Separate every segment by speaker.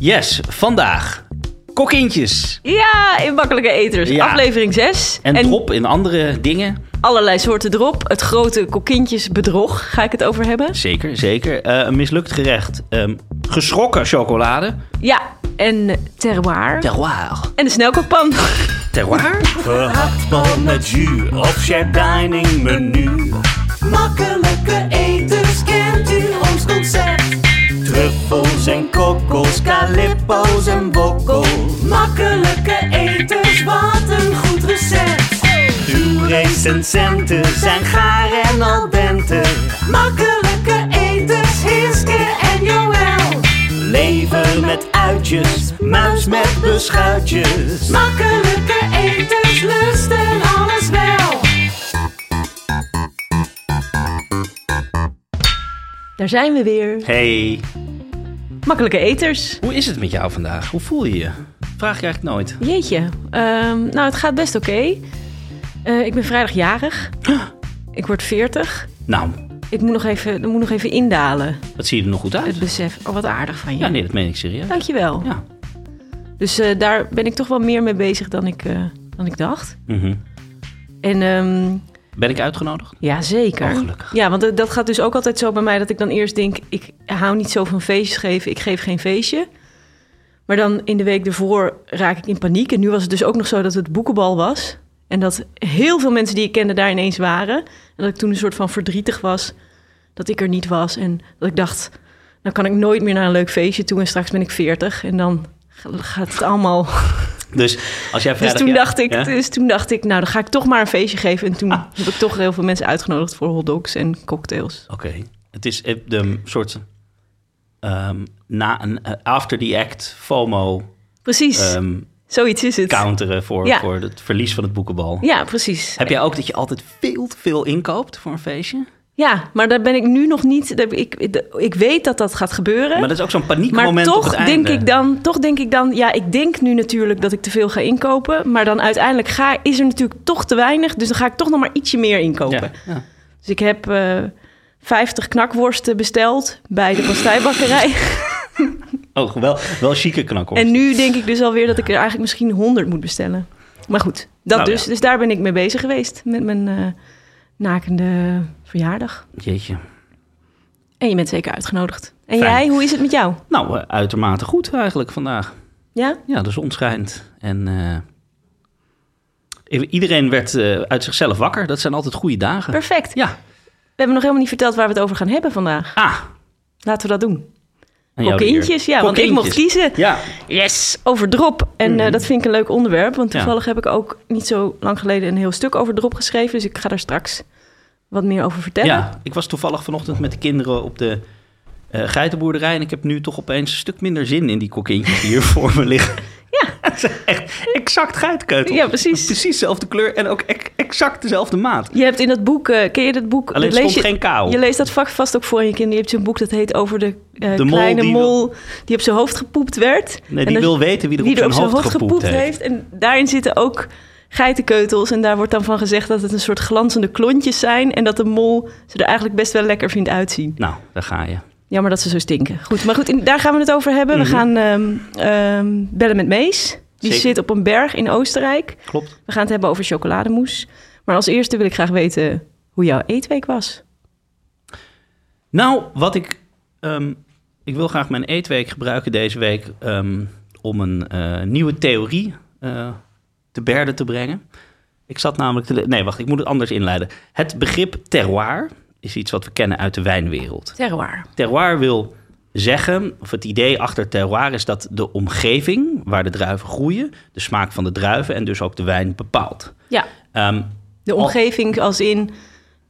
Speaker 1: Yes, vandaag. Kokintjes.
Speaker 2: Ja, in Makkelijke Eters.
Speaker 1: Ja.
Speaker 2: Aflevering 6.
Speaker 1: En, drop in andere dingen.
Speaker 2: allerlei soorten drop. Het grote kokintjesbedrog ga ik het over hebben.
Speaker 1: Zeker, zeker. Eh, een mislukt gerecht. Ehm, geschrokken chocolade.
Speaker 2: Ja, en terroir.
Speaker 1: Terroir.
Speaker 2: En de snelkookpan.
Speaker 1: Terroir?
Speaker 3: Gehaktbal met jus of shared dining menu. Makkelijke eters, kent u ons concept? Truffels en kokkels, calippo's en wokkel. Makkelijke eters, wat een goed recept. Uw recensenten zijn gaar en al dente. Makkelijke eters, Hiske en Joël. Lever met uitjes, muis met beschuitjes. Makkelijke eters, lusten alles wel.
Speaker 2: Daar zijn we weer.
Speaker 1: Hey,
Speaker 2: Makkelijke Eters.
Speaker 1: hoe is het met jou vandaag? Hoe voel je je? Vraag je eigenlijk nooit.
Speaker 2: Jeetje. Ehm, nou, het gaat best oké. Eh, ik ben vrijdag jarig. Ik word 40.
Speaker 1: Nou,
Speaker 2: Ik moet nog even, dat moet nog even indalen.
Speaker 1: dat zie je er nog goed uit.
Speaker 2: Het besef. Oh, wat aardig van je.
Speaker 1: Ja, nee, dat meen ik serieus.
Speaker 2: Dankjewel.
Speaker 1: Ja.
Speaker 2: Dus eh, daar ben ik toch wel meer mee bezig dan ik, eh, dan ik dacht.
Speaker 1: Mhm.
Speaker 2: En ehm,
Speaker 1: Ben ik uitgenodigd?
Speaker 2: ja, zeker.
Speaker 1: Oh.
Speaker 2: Ja, want dat- dat gaat dus ook altijd zo bij mij dat ik dan eerst denk... ik hou niet zo van feestjes geven, ik geef geen feestje. Maar dan in de week ervoor raak ik in paniek. En nu was het dus ook nog zo dat het boekenbal was. En dat heel veel mensen die ik kende daar ineens waren. En dat ik toen een soort van verdrietig was dat ik er niet was. En dat ik dacht, dan kan ik nooit meer naar een leuk feestje toe. En straks ben ik 40 en dan gaat het allemaal...
Speaker 1: Dus als jij
Speaker 2: Dus
Speaker 1: vrijdag...
Speaker 2: toen,
Speaker 1: ja-
Speaker 2: dacht ik,
Speaker 1: Ja?
Speaker 2: dus toen dacht ik, nou dan ga ik toch maar een feestje geven. En toen heb ik toch heel veel mensen uitgenodigd voor hotdogs en cocktails.
Speaker 1: Oké. Het is eh, de soort... ehm, na een eh, after the act FOMO
Speaker 2: Precies,
Speaker 1: ehm,
Speaker 2: zoiets is het.
Speaker 1: counteren voor,
Speaker 2: Ja.
Speaker 1: voor het verlies van het boekenbal.
Speaker 2: Ja, precies.
Speaker 1: Heb jij ook dat je altijd veel te veel inkoopt voor een feestje?
Speaker 2: Ja, maar daar ben ik nu nog niet. Ik, ik, weet dat dat gaat gebeuren.
Speaker 1: Maar dat is ook zo'n
Speaker 2: Maar
Speaker 1: paniekmoment op
Speaker 2: toch
Speaker 1: einde.
Speaker 2: denk ik dan, toch denk ik dan, ja, ik denk nu natuurlijk dat ik te veel ga inkopen, maar dan uiteindelijk ga, is er natuurlijk toch te weinig, dus dan ga ik toch nog maar ietsje meer inkopen.
Speaker 1: Ja, ja.
Speaker 2: Dus ik heb eh 50 knakworsten besteld bij de pastijbakkerij.
Speaker 1: Oh, wel, wel chique knakworst.
Speaker 2: en nu denk ik dus alweer dat ik er eigenlijk misschien 100 moet bestellen. Maar goed, dat
Speaker 1: Nou
Speaker 2: dus.
Speaker 1: ja.
Speaker 2: Dus daar ben ik mee bezig geweest met mijn eh, nakende verjaardag.
Speaker 1: Jeetje.
Speaker 2: En je bent zeker uitgenodigd. En
Speaker 1: Fijn.
Speaker 2: jij, hoe is het met jou?
Speaker 1: Nou, eh, uitermate goed eigenlijk vandaag.
Speaker 2: Ja?
Speaker 1: Ja, de zon schijnt. En eh, iedereen werd eh, uit zichzelf wakker. Dat zijn altijd goede dagen.
Speaker 2: Perfect.
Speaker 1: Ja.
Speaker 2: We hebben nog helemaal niet verteld waar we het over gaan hebben vandaag.
Speaker 1: Ah.
Speaker 2: Laten we dat doen.
Speaker 1: eer.
Speaker 2: ja, want ik mocht kiezen.
Speaker 1: Ja.
Speaker 2: Yes, over drop. En
Speaker 1: Mhm.
Speaker 2: dat vind ik een leuk onderwerp, want
Speaker 1: Ja.
Speaker 2: toevallig heb ik ook niet zo lang geleden een heel stuk over drop geschreven. Dus ik ga daar straks wat meer over vertellen.
Speaker 1: ja, ik was toevallig vanochtend met de kinderen op de eh, geitenboerderij. En ik heb nu toch opeens een stuk minder zin in die kokintjes die hier voor me liggen.
Speaker 2: Ja.
Speaker 1: Echt exact geitenkeutel.
Speaker 2: Ja, precies.
Speaker 1: Precies dezelfde kleur en ook ex- exact dezelfde maat.
Speaker 2: Je hebt in dat boek, eh, ken je dat boek?
Speaker 1: Alleen
Speaker 2: lees je,
Speaker 1: geen kou.
Speaker 2: je leest dat vak vast ook voor je kinderen. Je hebt zo'n boek dat heet over de, eh,
Speaker 1: De mol
Speaker 2: kleine
Speaker 1: die
Speaker 2: mol die op zijn hoofd gepoept werd.
Speaker 1: Nee,
Speaker 2: En
Speaker 1: die wil weten wie er
Speaker 2: wie
Speaker 1: op
Speaker 2: er
Speaker 1: zijn
Speaker 2: op zijn
Speaker 1: hoofd,
Speaker 2: hoofd gepoept heeft. En daarin zitten ook geitenkeutels. En daar wordt dan van gezegd dat het een soort glanzende klontjes zijn. En dat de mol ze er eigenlijk best wel lekker vindt uitzien.
Speaker 1: Nou, daar ga je.
Speaker 2: Jammer dat ze zo stinken. Goed, maar goed, in- daar gaan we het over hebben.
Speaker 1: Mhm.
Speaker 2: We gaan ehm, ehm, bellen met Mees. Die
Speaker 1: Zeker.
Speaker 2: zit op een berg in Oostenrijk.
Speaker 1: Klopt.
Speaker 2: We gaan het hebben over chocolademousse. Maar als eerste wil ik graag weten hoe jouw eetweek was.
Speaker 1: Nou, wat ik... ehm, ik wil graag mijn eetweek gebruiken deze week... om een eh, nieuwe theorie eh, te berde te brengen. Ik zat namelijk te... Nee, wacht, ik moet het anders inleiden. Het begrip terroir is iets wat we kennen uit de wijnwereld.
Speaker 2: Terroir.
Speaker 1: Terroir wil zeggen, of het idee achter terroir is dat de omgeving waar de druiven groeien, de smaak van de druiven en dus ook de wijn bepaalt.
Speaker 2: Ja,
Speaker 1: Ehm,
Speaker 2: de omgeving als in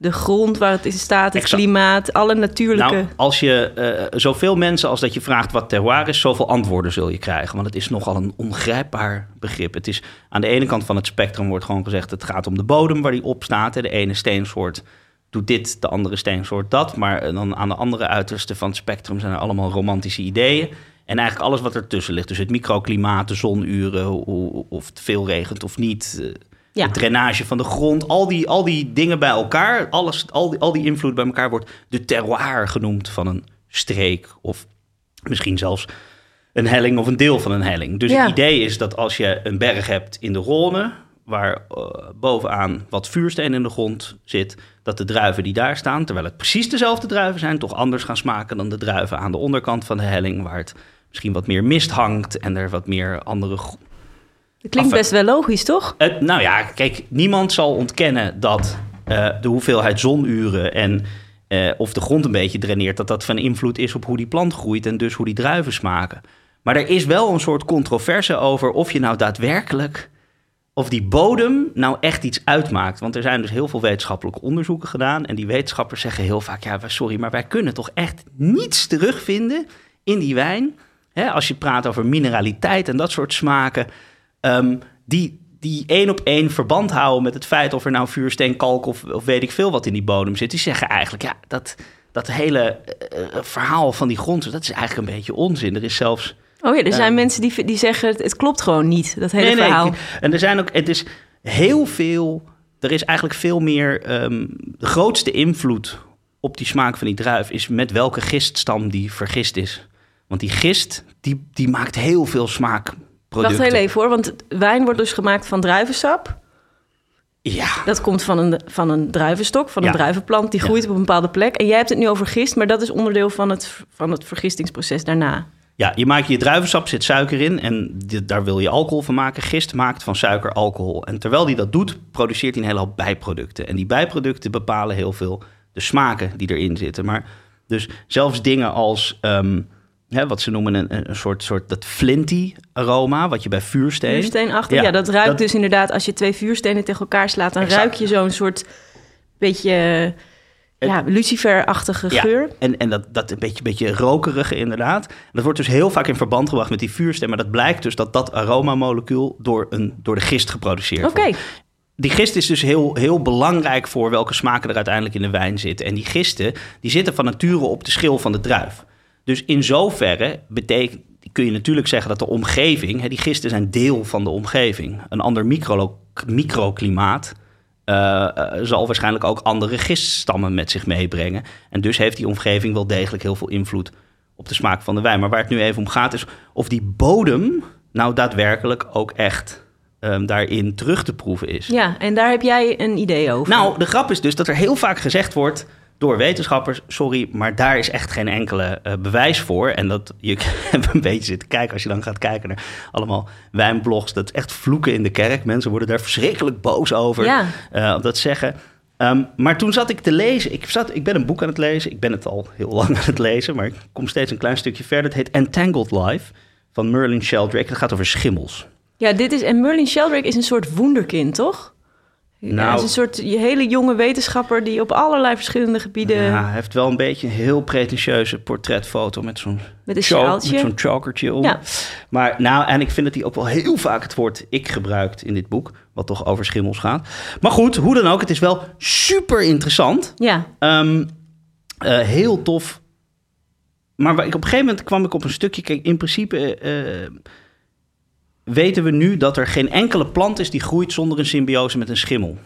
Speaker 2: de grond waar het in staat, het
Speaker 1: Exact.
Speaker 2: klimaat, alle natuurlijke...
Speaker 1: Nou, als je eh, zoveel mensen als dat je vraagt wat terroir is, zoveel antwoorden zul je krijgen. Want het is nogal een ongrijpbaar begrip. Het is aan de ene kant van het spectrum wordt gewoon gezegd: het gaat om de bodem waar die op staat. De ene steensoort doet dit, de andere steensoort dat. Maar eh, dan aan de andere uiterste van het spectrum zijn er allemaal romantische ideeën. En eigenlijk alles wat ertussen ligt. Dus het microklimaat, de zonuren, of het veel regent of niet.
Speaker 2: Ja.
Speaker 1: De drainage van de grond, al die, al die dingen bij elkaar, alles, al, die, al die invloed bij elkaar wordt de terroir genoemd van een streek. Of misschien zelfs een helling of een deel van een helling. Dus
Speaker 2: Ja.
Speaker 1: het idee is dat als je een berg hebt in de Rhône, waar eh, bovenaan wat vuursteen in de grond zit, dat de druiven die daar staan, terwijl het precies dezelfde druiven zijn, toch anders gaan smaken dan de druiven aan de onderkant van de helling, waar het misschien wat meer mist hangt en er wat meer andere
Speaker 2: Dat klinkt best wel logisch, toch?
Speaker 1: het, nou ja, kijk, niemand zal ontkennen dat eh, de hoeveelheid zonuren en eh, of de grond een beetje draineert, dat dat van invloed is op hoe die plant groeit en dus hoe die druiven smaken. Maar er is wel een soort controverse over of je nou daadwerkelijk, of die bodem nou echt iets uitmaakt. Want er zijn dus heel veel wetenschappelijke onderzoeken gedaan en die wetenschappers zeggen heel vaak, ja, sorry, maar wij kunnen toch echt niets terugvinden in die wijn. Hè, als je praat over mineraliteit en dat soort smaken. Ehm, die, die één op één verband houden met het feit of er nou vuursteen, kalk of, of weet ik veel wat in die bodem zit. Die zeggen eigenlijk, ja, dat, dat hele eh, eh, verhaal van die grond, dat is eigenlijk een beetje onzin. Er is zelfs...
Speaker 2: Oh ja, er zijn
Speaker 1: Ehm.
Speaker 2: mensen die, die zeggen, het, klopt gewoon niet, dat hele verhaal.
Speaker 1: En er zijn ook, het is heel veel, er is eigenlijk veel meer, ehm, de grootste invloed op die smaak van die druif is met welke giststam die vergist is. Want die gist, die, die maakt heel veel smaakproducten.
Speaker 2: Wacht heel even hoor, want wijn wordt dus gemaakt van druivensap.
Speaker 1: Ja,
Speaker 2: Dat komt van een, van een druivenstok, van een
Speaker 1: Ja.
Speaker 2: druivenplant. Die
Speaker 1: Ja.
Speaker 2: groeit op een bepaalde plek. En jij hebt het nu over gist, maar dat is onderdeel van het, van het vergistingsproces daarna.
Speaker 1: Ja, je maakt je druivensap, zit suiker in en daar wil je alcohol van maken. Gist maakt van suiker alcohol. En terwijl hij dat doet, produceert hij een hele hoop bijproducten. En die bijproducten bepalen heel veel de smaken die erin zitten. Maar dus zelfs dingen als ehm, hè, wat ze noemen een, een soort, soort dat flinty aroma, wat je bij vuursteen...
Speaker 2: Vuursteenachtig, ja,
Speaker 1: Ja,
Speaker 2: dat ruikt
Speaker 1: dat-
Speaker 2: dus inderdaad... als je twee vuurstenen tegen elkaar slaat... dan
Speaker 1: Exact.
Speaker 2: ruik je zo'n soort beetje ja, luciferachtige
Speaker 1: Ja,
Speaker 2: geur.
Speaker 1: En, en dat, dat een beetje, beetje rokerige inderdaad. Dat wordt dus heel vaak in verband gebracht met die vuursteen. Maar dat blijkt dus dat dat aromamolecuul door, een, door de gist geproduceerd
Speaker 2: Oké,
Speaker 1: wordt. Die gist is dus heel, heel belangrijk voor welke smaken er uiteindelijk in de wijn zitten. En die gisten die zitten van nature op de schil van de druif. Dus in zoverre betekent, kun je natuurlijk zeggen dat de omgeving... Hè, die gisten zijn deel van de omgeving. Een ander micro, microklimaat eh, eh, zal waarschijnlijk ook andere giststammen met zich meebrengen. En dus heeft die omgeving wel degelijk heel veel invloed op de smaak van de wijn. Maar waar het nu even om gaat is of die bodem nou daadwerkelijk ook echt ehm, daarin terug te proeven is.
Speaker 2: ja, en daar heb jij een idee over.
Speaker 1: Nou, de grap is dus dat er heel vaak gezegd wordt door wetenschappers, sorry, maar daar is echt geen enkele eh, bewijs voor. En dat je een beetje zitten kijken als je dan gaat kijken naar allemaal wijnblogs. Dat is echt vloeken in de kerk. Mensen worden daar verschrikkelijk boos over.
Speaker 2: Ja.
Speaker 1: op dat zeggen. Ehm, maar toen zat ik te lezen. Ik, zat, ik ben een boek aan het lezen. Ik ben het al heel lang aan het lezen, maar ik kom steeds een klein stukje verder. Het heet Entangled Life van Merlin Sheldrake. Het gaat over schimmels.
Speaker 2: Ja, dit is... En Merlin Sheldrake is een soort wonderkind, toch?
Speaker 1: Nou-
Speaker 2: Hij is een soort hele jonge wetenschapper... die op allerlei verschillende gebieden...
Speaker 1: Ja, hij heeft wel een beetje een heel pretentieuze portretfoto met zo'n
Speaker 2: Met een
Speaker 1: choke-
Speaker 2: sjaaltje.
Speaker 1: Met zo'n chokertje om.
Speaker 2: Ja.
Speaker 1: Maar nou, en ik vind dat hij ook wel heel vaak het woord ik gebruikt in dit boek. Wat toch over schimmels gaat. Maar goed, hoe dan ook, het is wel super interessant.
Speaker 2: Ja,
Speaker 1: Ehm, eh, heel tof. Maar ik, op een gegeven moment kwam ik op een stukje. Kijk, in principe eh, weten we nu dat er geen enkele plant is die groeit zonder een symbiose met een schimmel.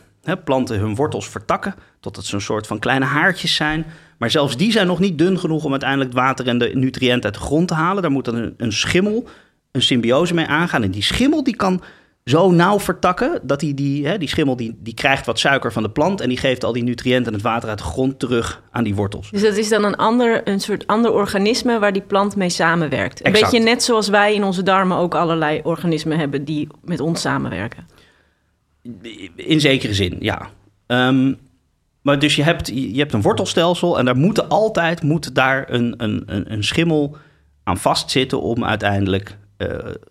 Speaker 1: Planten hun wortels vertakken totdat ze een soort van kleine haartjes zijn. Maar zelfs die zijn nog niet dun genoeg om uiteindelijk het water en de nutriënten uit de grond te halen. Daar moet dan een, een schimmel, een symbiose mee aangaan. En die schimmel die kan zo nauw vertakken dat die, die, hè, die schimmel die, die krijgt wat suiker van de plant en die geeft al die nutriënten en het water uit de grond terug aan die wortels.
Speaker 2: dus dat is dan een, ander, een soort ander organisme... waar die plant mee samenwerkt. Een
Speaker 1: Exact.
Speaker 2: beetje net zoals wij in onze darmen... ook allerlei organismen hebben die met ons samenwerken.
Speaker 1: In zekere zin, ja. Ehm, maar dus je hebt, je hebt een wortelstelsel en daar moet altijd moet daar een, een, een, een schimmel aan vastzitten om uiteindelijk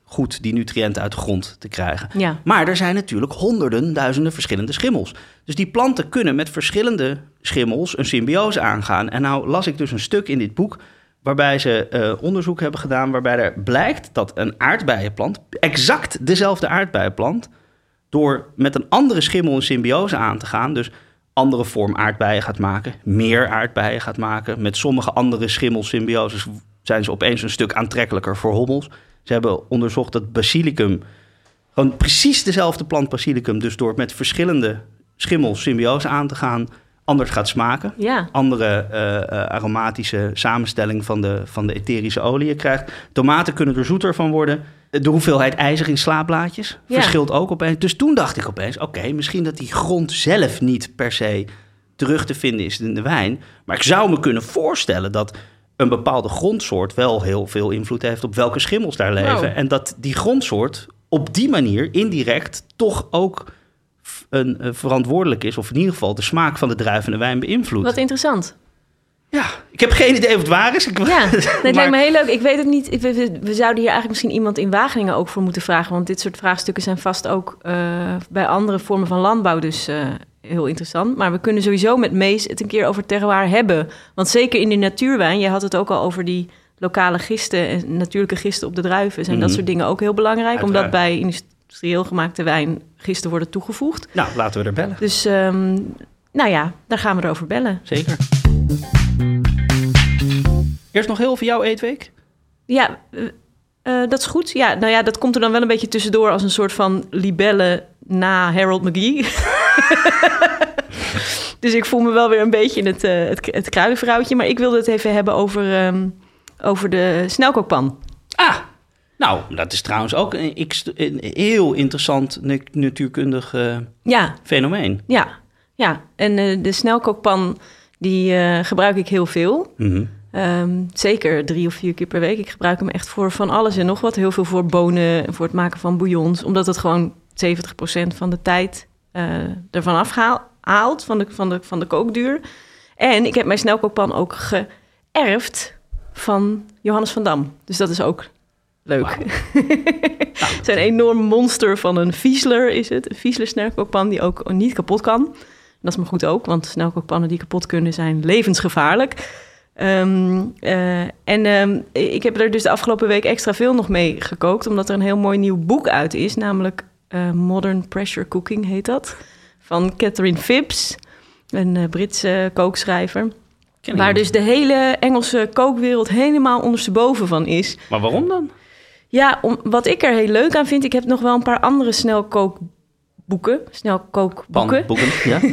Speaker 1: goed die nutriënten uit de grond te krijgen.
Speaker 2: Ja.
Speaker 1: Maar er zijn natuurlijk honderden, duizenden verschillende schimmels. Dus die planten kunnen met verschillende schimmels een symbiose aangaan. En nou las ik dus een stuk in dit boek waarbij ze eh, onderzoek hebben gedaan waarbij er blijkt dat een aardbeienplant, exact dezelfde aardbeienplant, door met een andere schimmel een symbiose aan te gaan, dus andere vorm aardbeien gaat maken, meer aardbeien gaat maken. Met sommige andere schimmelsymbioses zijn ze opeens een stuk aantrekkelijker voor hommels. Ze hebben onderzocht dat basilicum, gewoon precies dezelfde plant basilicum, dus door met verschillende schimmels symbiose aan te gaan, anders gaat smaken.
Speaker 2: Ja,
Speaker 1: Andere eh, eh, aromatische samenstelling van de, van de etherische olie je krijgt. Tomaten kunnen er zoeter van worden. De hoeveelheid ijzer in slaapblaadjes
Speaker 2: Ja.
Speaker 1: verschilt ook opeens. Dus toen dacht ik opeens, oké, misschien dat die grond zelf niet per se terug te vinden is in de wijn. Maar ik zou me kunnen voorstellen dat een bepaalde grondsoort wel heel veel invloed heeft op welke schimmels daar leven. En dat die grondsoort op die manier indirect toch ook een, eh, verantwoordelijk is, of in ieder geval de smaak van de druif en de wijn beïnvloedt.
Speaker 2: wat interessant.
Speaker 1: Ja, ik heb geen idee of het waar is. Ik,
Speaker 2: Ja, nee, het
Speaker 1: Maar-
Speaker 2: lijkt me heel leuk. Ik weet het niet. Ik- We, we- we zouden hier eigenlijk misschien iemand in Wageningen ook voor moeten vragen. Want dit soort vraagstukken zijn vast ook eh, bij andere vormen van landbouw dus eh, heel interessant. Maar we kunnen sowieso met Mees het een keer over terroir hebben. Want zeker in de natuurwijn, je had het ook al over die lokale gisten en natuurlijke gisten op de druiven. Zijn dat
Speaker 1: Mhm.
Speaker 2: soort dingen ook heel belangrijk. Omdat bij industrieel gemaakte wijn gisten worden toegevoegd.
Speaker 1: Nou, laten we er bellen.
Speaker 2: Dus ehm, nou ja, daar gaan we erover bellen.
Speaker 1: Zeker. Eerst nog heel over jouw eetweek.
Speaker 2: Ja, eh, eh, dat is goed. Ja, nou ja, dat komt er dan wel een beetje tussendoor als een soort van libelle na Harold McGee. dus ik voel me wel weer een beetje in het, eh het, het kruidenvrouwtje. Maar ik wilde het even hebben over, ehm, over de snelkookpan.
Speaker 1: Ah, nou, dat is trouwens ook een, een heel interessant na- natuurkundig eh,
Speaker 2: Ja,
Speaker 1: fenomeen.
Speaker 2: ja, ja. En eh, de snelkookpan, die gebruik ik heel veel.
Speaker 1: Mhm.
Speaker 2: Ehm, zeker drie of vier keer per week. Ik gebruik hem echt voor van alles en nog wat. Heel veel voor bonen en voor het maken van bouillons. Omdat het gewoon 70% van de tijd ervan afhaalt, van de, van, de, van de kookduur. En ik heb mijn snelkookpan ook geërfd van Johannes van Dam. Dus dat is ook leuk. Het is een enorm monster van een Fiesler is het. Een Fiesler snelkookpan die ook niet kapot kan. Dat is maar goed ook, want snelkookpannen die kapot kunnen zijn levensgevaarlijk. Ehm, eh, en ehm, ik heb er dus de afgelopen week extra veel nog mee gekookt, omdat er een heel mooi nieuw boek uit is, namelijk eh, Modern Pressure Cooking heet dat, van Catherine Phipps, een eh, Britse kookschrijver.
Speaker 1: Ken
Speaker 2: Waar dus de hele Engelse kookwereld helemaal ondersteboven van is.
Speaker 1: Maar waarom dan?
Speaker 2: Ja, om, wat ik er heel leuk aan vind, ik heb nog wel een paar andere snelkookboeken, snelkookboeken.
Speaker 1: Panboeken, ja.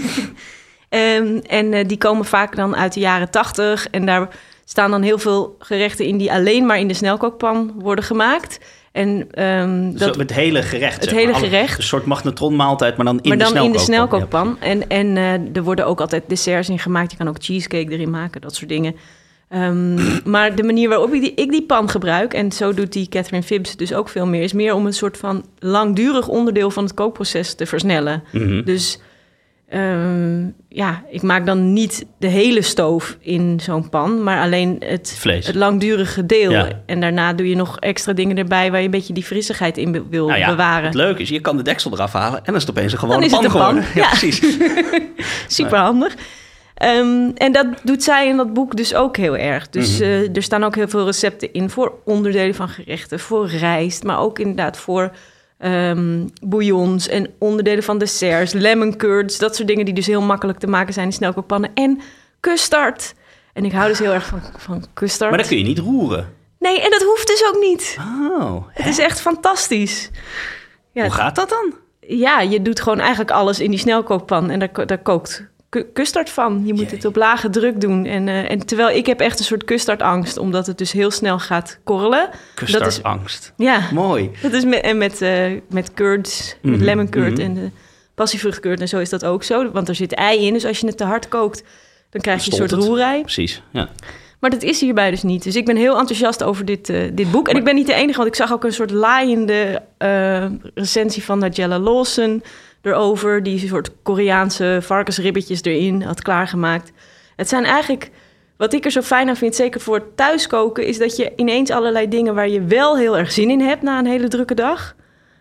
Speaker 2: Ehm, en eh, die komen vaak dan uit de jaren tachtig. En daar staan dan heel veel gerechten in die alleen maar in de snelkookpan worden gemaakt. En ehm, dat,
Speaker 1: Zo, het hele gerecht.
Speaker 2: Het hele gerecht.
Speaker 1: Een soort magnetronmaaltijd, maar dan in
Speaker 2: maar
Speaker 1: de
Speaker 2: dan in de
Speaker 1: snelkookpan.
Speaker 2: snelkookpan. En, en eh, er worden ook altijd desserts in gemaakt. Je kan ook cheesecake erin maken, dat soort dingen. Ehm, maar de manier waarop ik die, ik die pan gebruik, en zo doet die Catherine Phibbs dus ook veel meer, is meer om een soort van langdurig onderdeel van het kookproces te versnellen.
Speaker 1: Mhm.
Speaker 2: Dus ehm, ja, ik maak dan niet de hele stoof in zo'n pan, maar alleen het,
Speaker 1: Vlees.
Speaker 2: het langdurige deel.
Speaker 1: Ja.
Speaker 2: En daarna doe je nog extra dingen erbij waar je een beetje die frissigheid in be- wil
Speaker 1: Nou ja,
Speaker 2: bewaren.
Speaker 1: het leuke is, je kan de deksel eraf halen en dan is het opeens een gewone pan
Speaker 2: een pan,
Speaker 1: geworden. Ja,
Speaker 2: ja.
Speaker 1: precies.
Speaker 2: Super handig. Ehm, en dat doet zij in dat boek dus ook heel erg. Dus
Speaker 1: Mhm.
Speaker 2: eh, er staan ook heel veel recepten in voor onderdelen van gerechten, voor rijst, maar ook inderdaad voor ehm, bouillons en onderdelen van desserts, lemon curds, dat soort dingen die dus heel makkelijk te maken zijn in snelkookpannen. En custard. En ik hou dus heel erg van, van custard.
Speaker 1: Maar dat kun je niet roeren.
Speaker 2: Nee, en dat hoeft dus ook niet.
Speaker 1: Oh,
Speaker 2: Het is echt fantastisch. Ja,
Speaker 1: hoe gaat dat dan?
Speaker 2: ja, je doet gewoon eigenlijk alles in die snelkookpan en daar, daar kookt custard van. Je moet
Speaker 1: Jee.
Speaker 2: het op lage druk doen. En, eh, en terwijl ik heb echt een soort custardangst, omdat het dus heel snel gaat korrelen.
Speaker 1: Custardangst.
Speaker 2: Ja,
Speaker 1: Mooi.
Speaker 2: dat is met, en met, eh, met curds, met
Speaker 1: Mhm,
Speaker 2: lemon curd
Speaker 1: mhm.
Speaker 2: en de passievruchtcurd en zo is dat ook zo. Want er zit ei in, dus als je het te hard kookt, dan krijg je een soort roerij.
Speaker 1: Precies, ja.
Speaker 2: Maar dat is hierbij dus niet. Dus ik ben heel enthousiast over dit, eh, dit boek. En ik ben niet de enige, want ik zag ook een soort laaiende recensie van Nigella Lawson erover. Die soort Koreaanse varkensribbetjes erin had klaargemaakt. Het zijn eigenlijk, wat ik er zo fijn aan vind, zeker voor het thuiskoken, is dat je ineens allerlei dingen waar je wel heel erg zin in hebt na een hele drukke dag.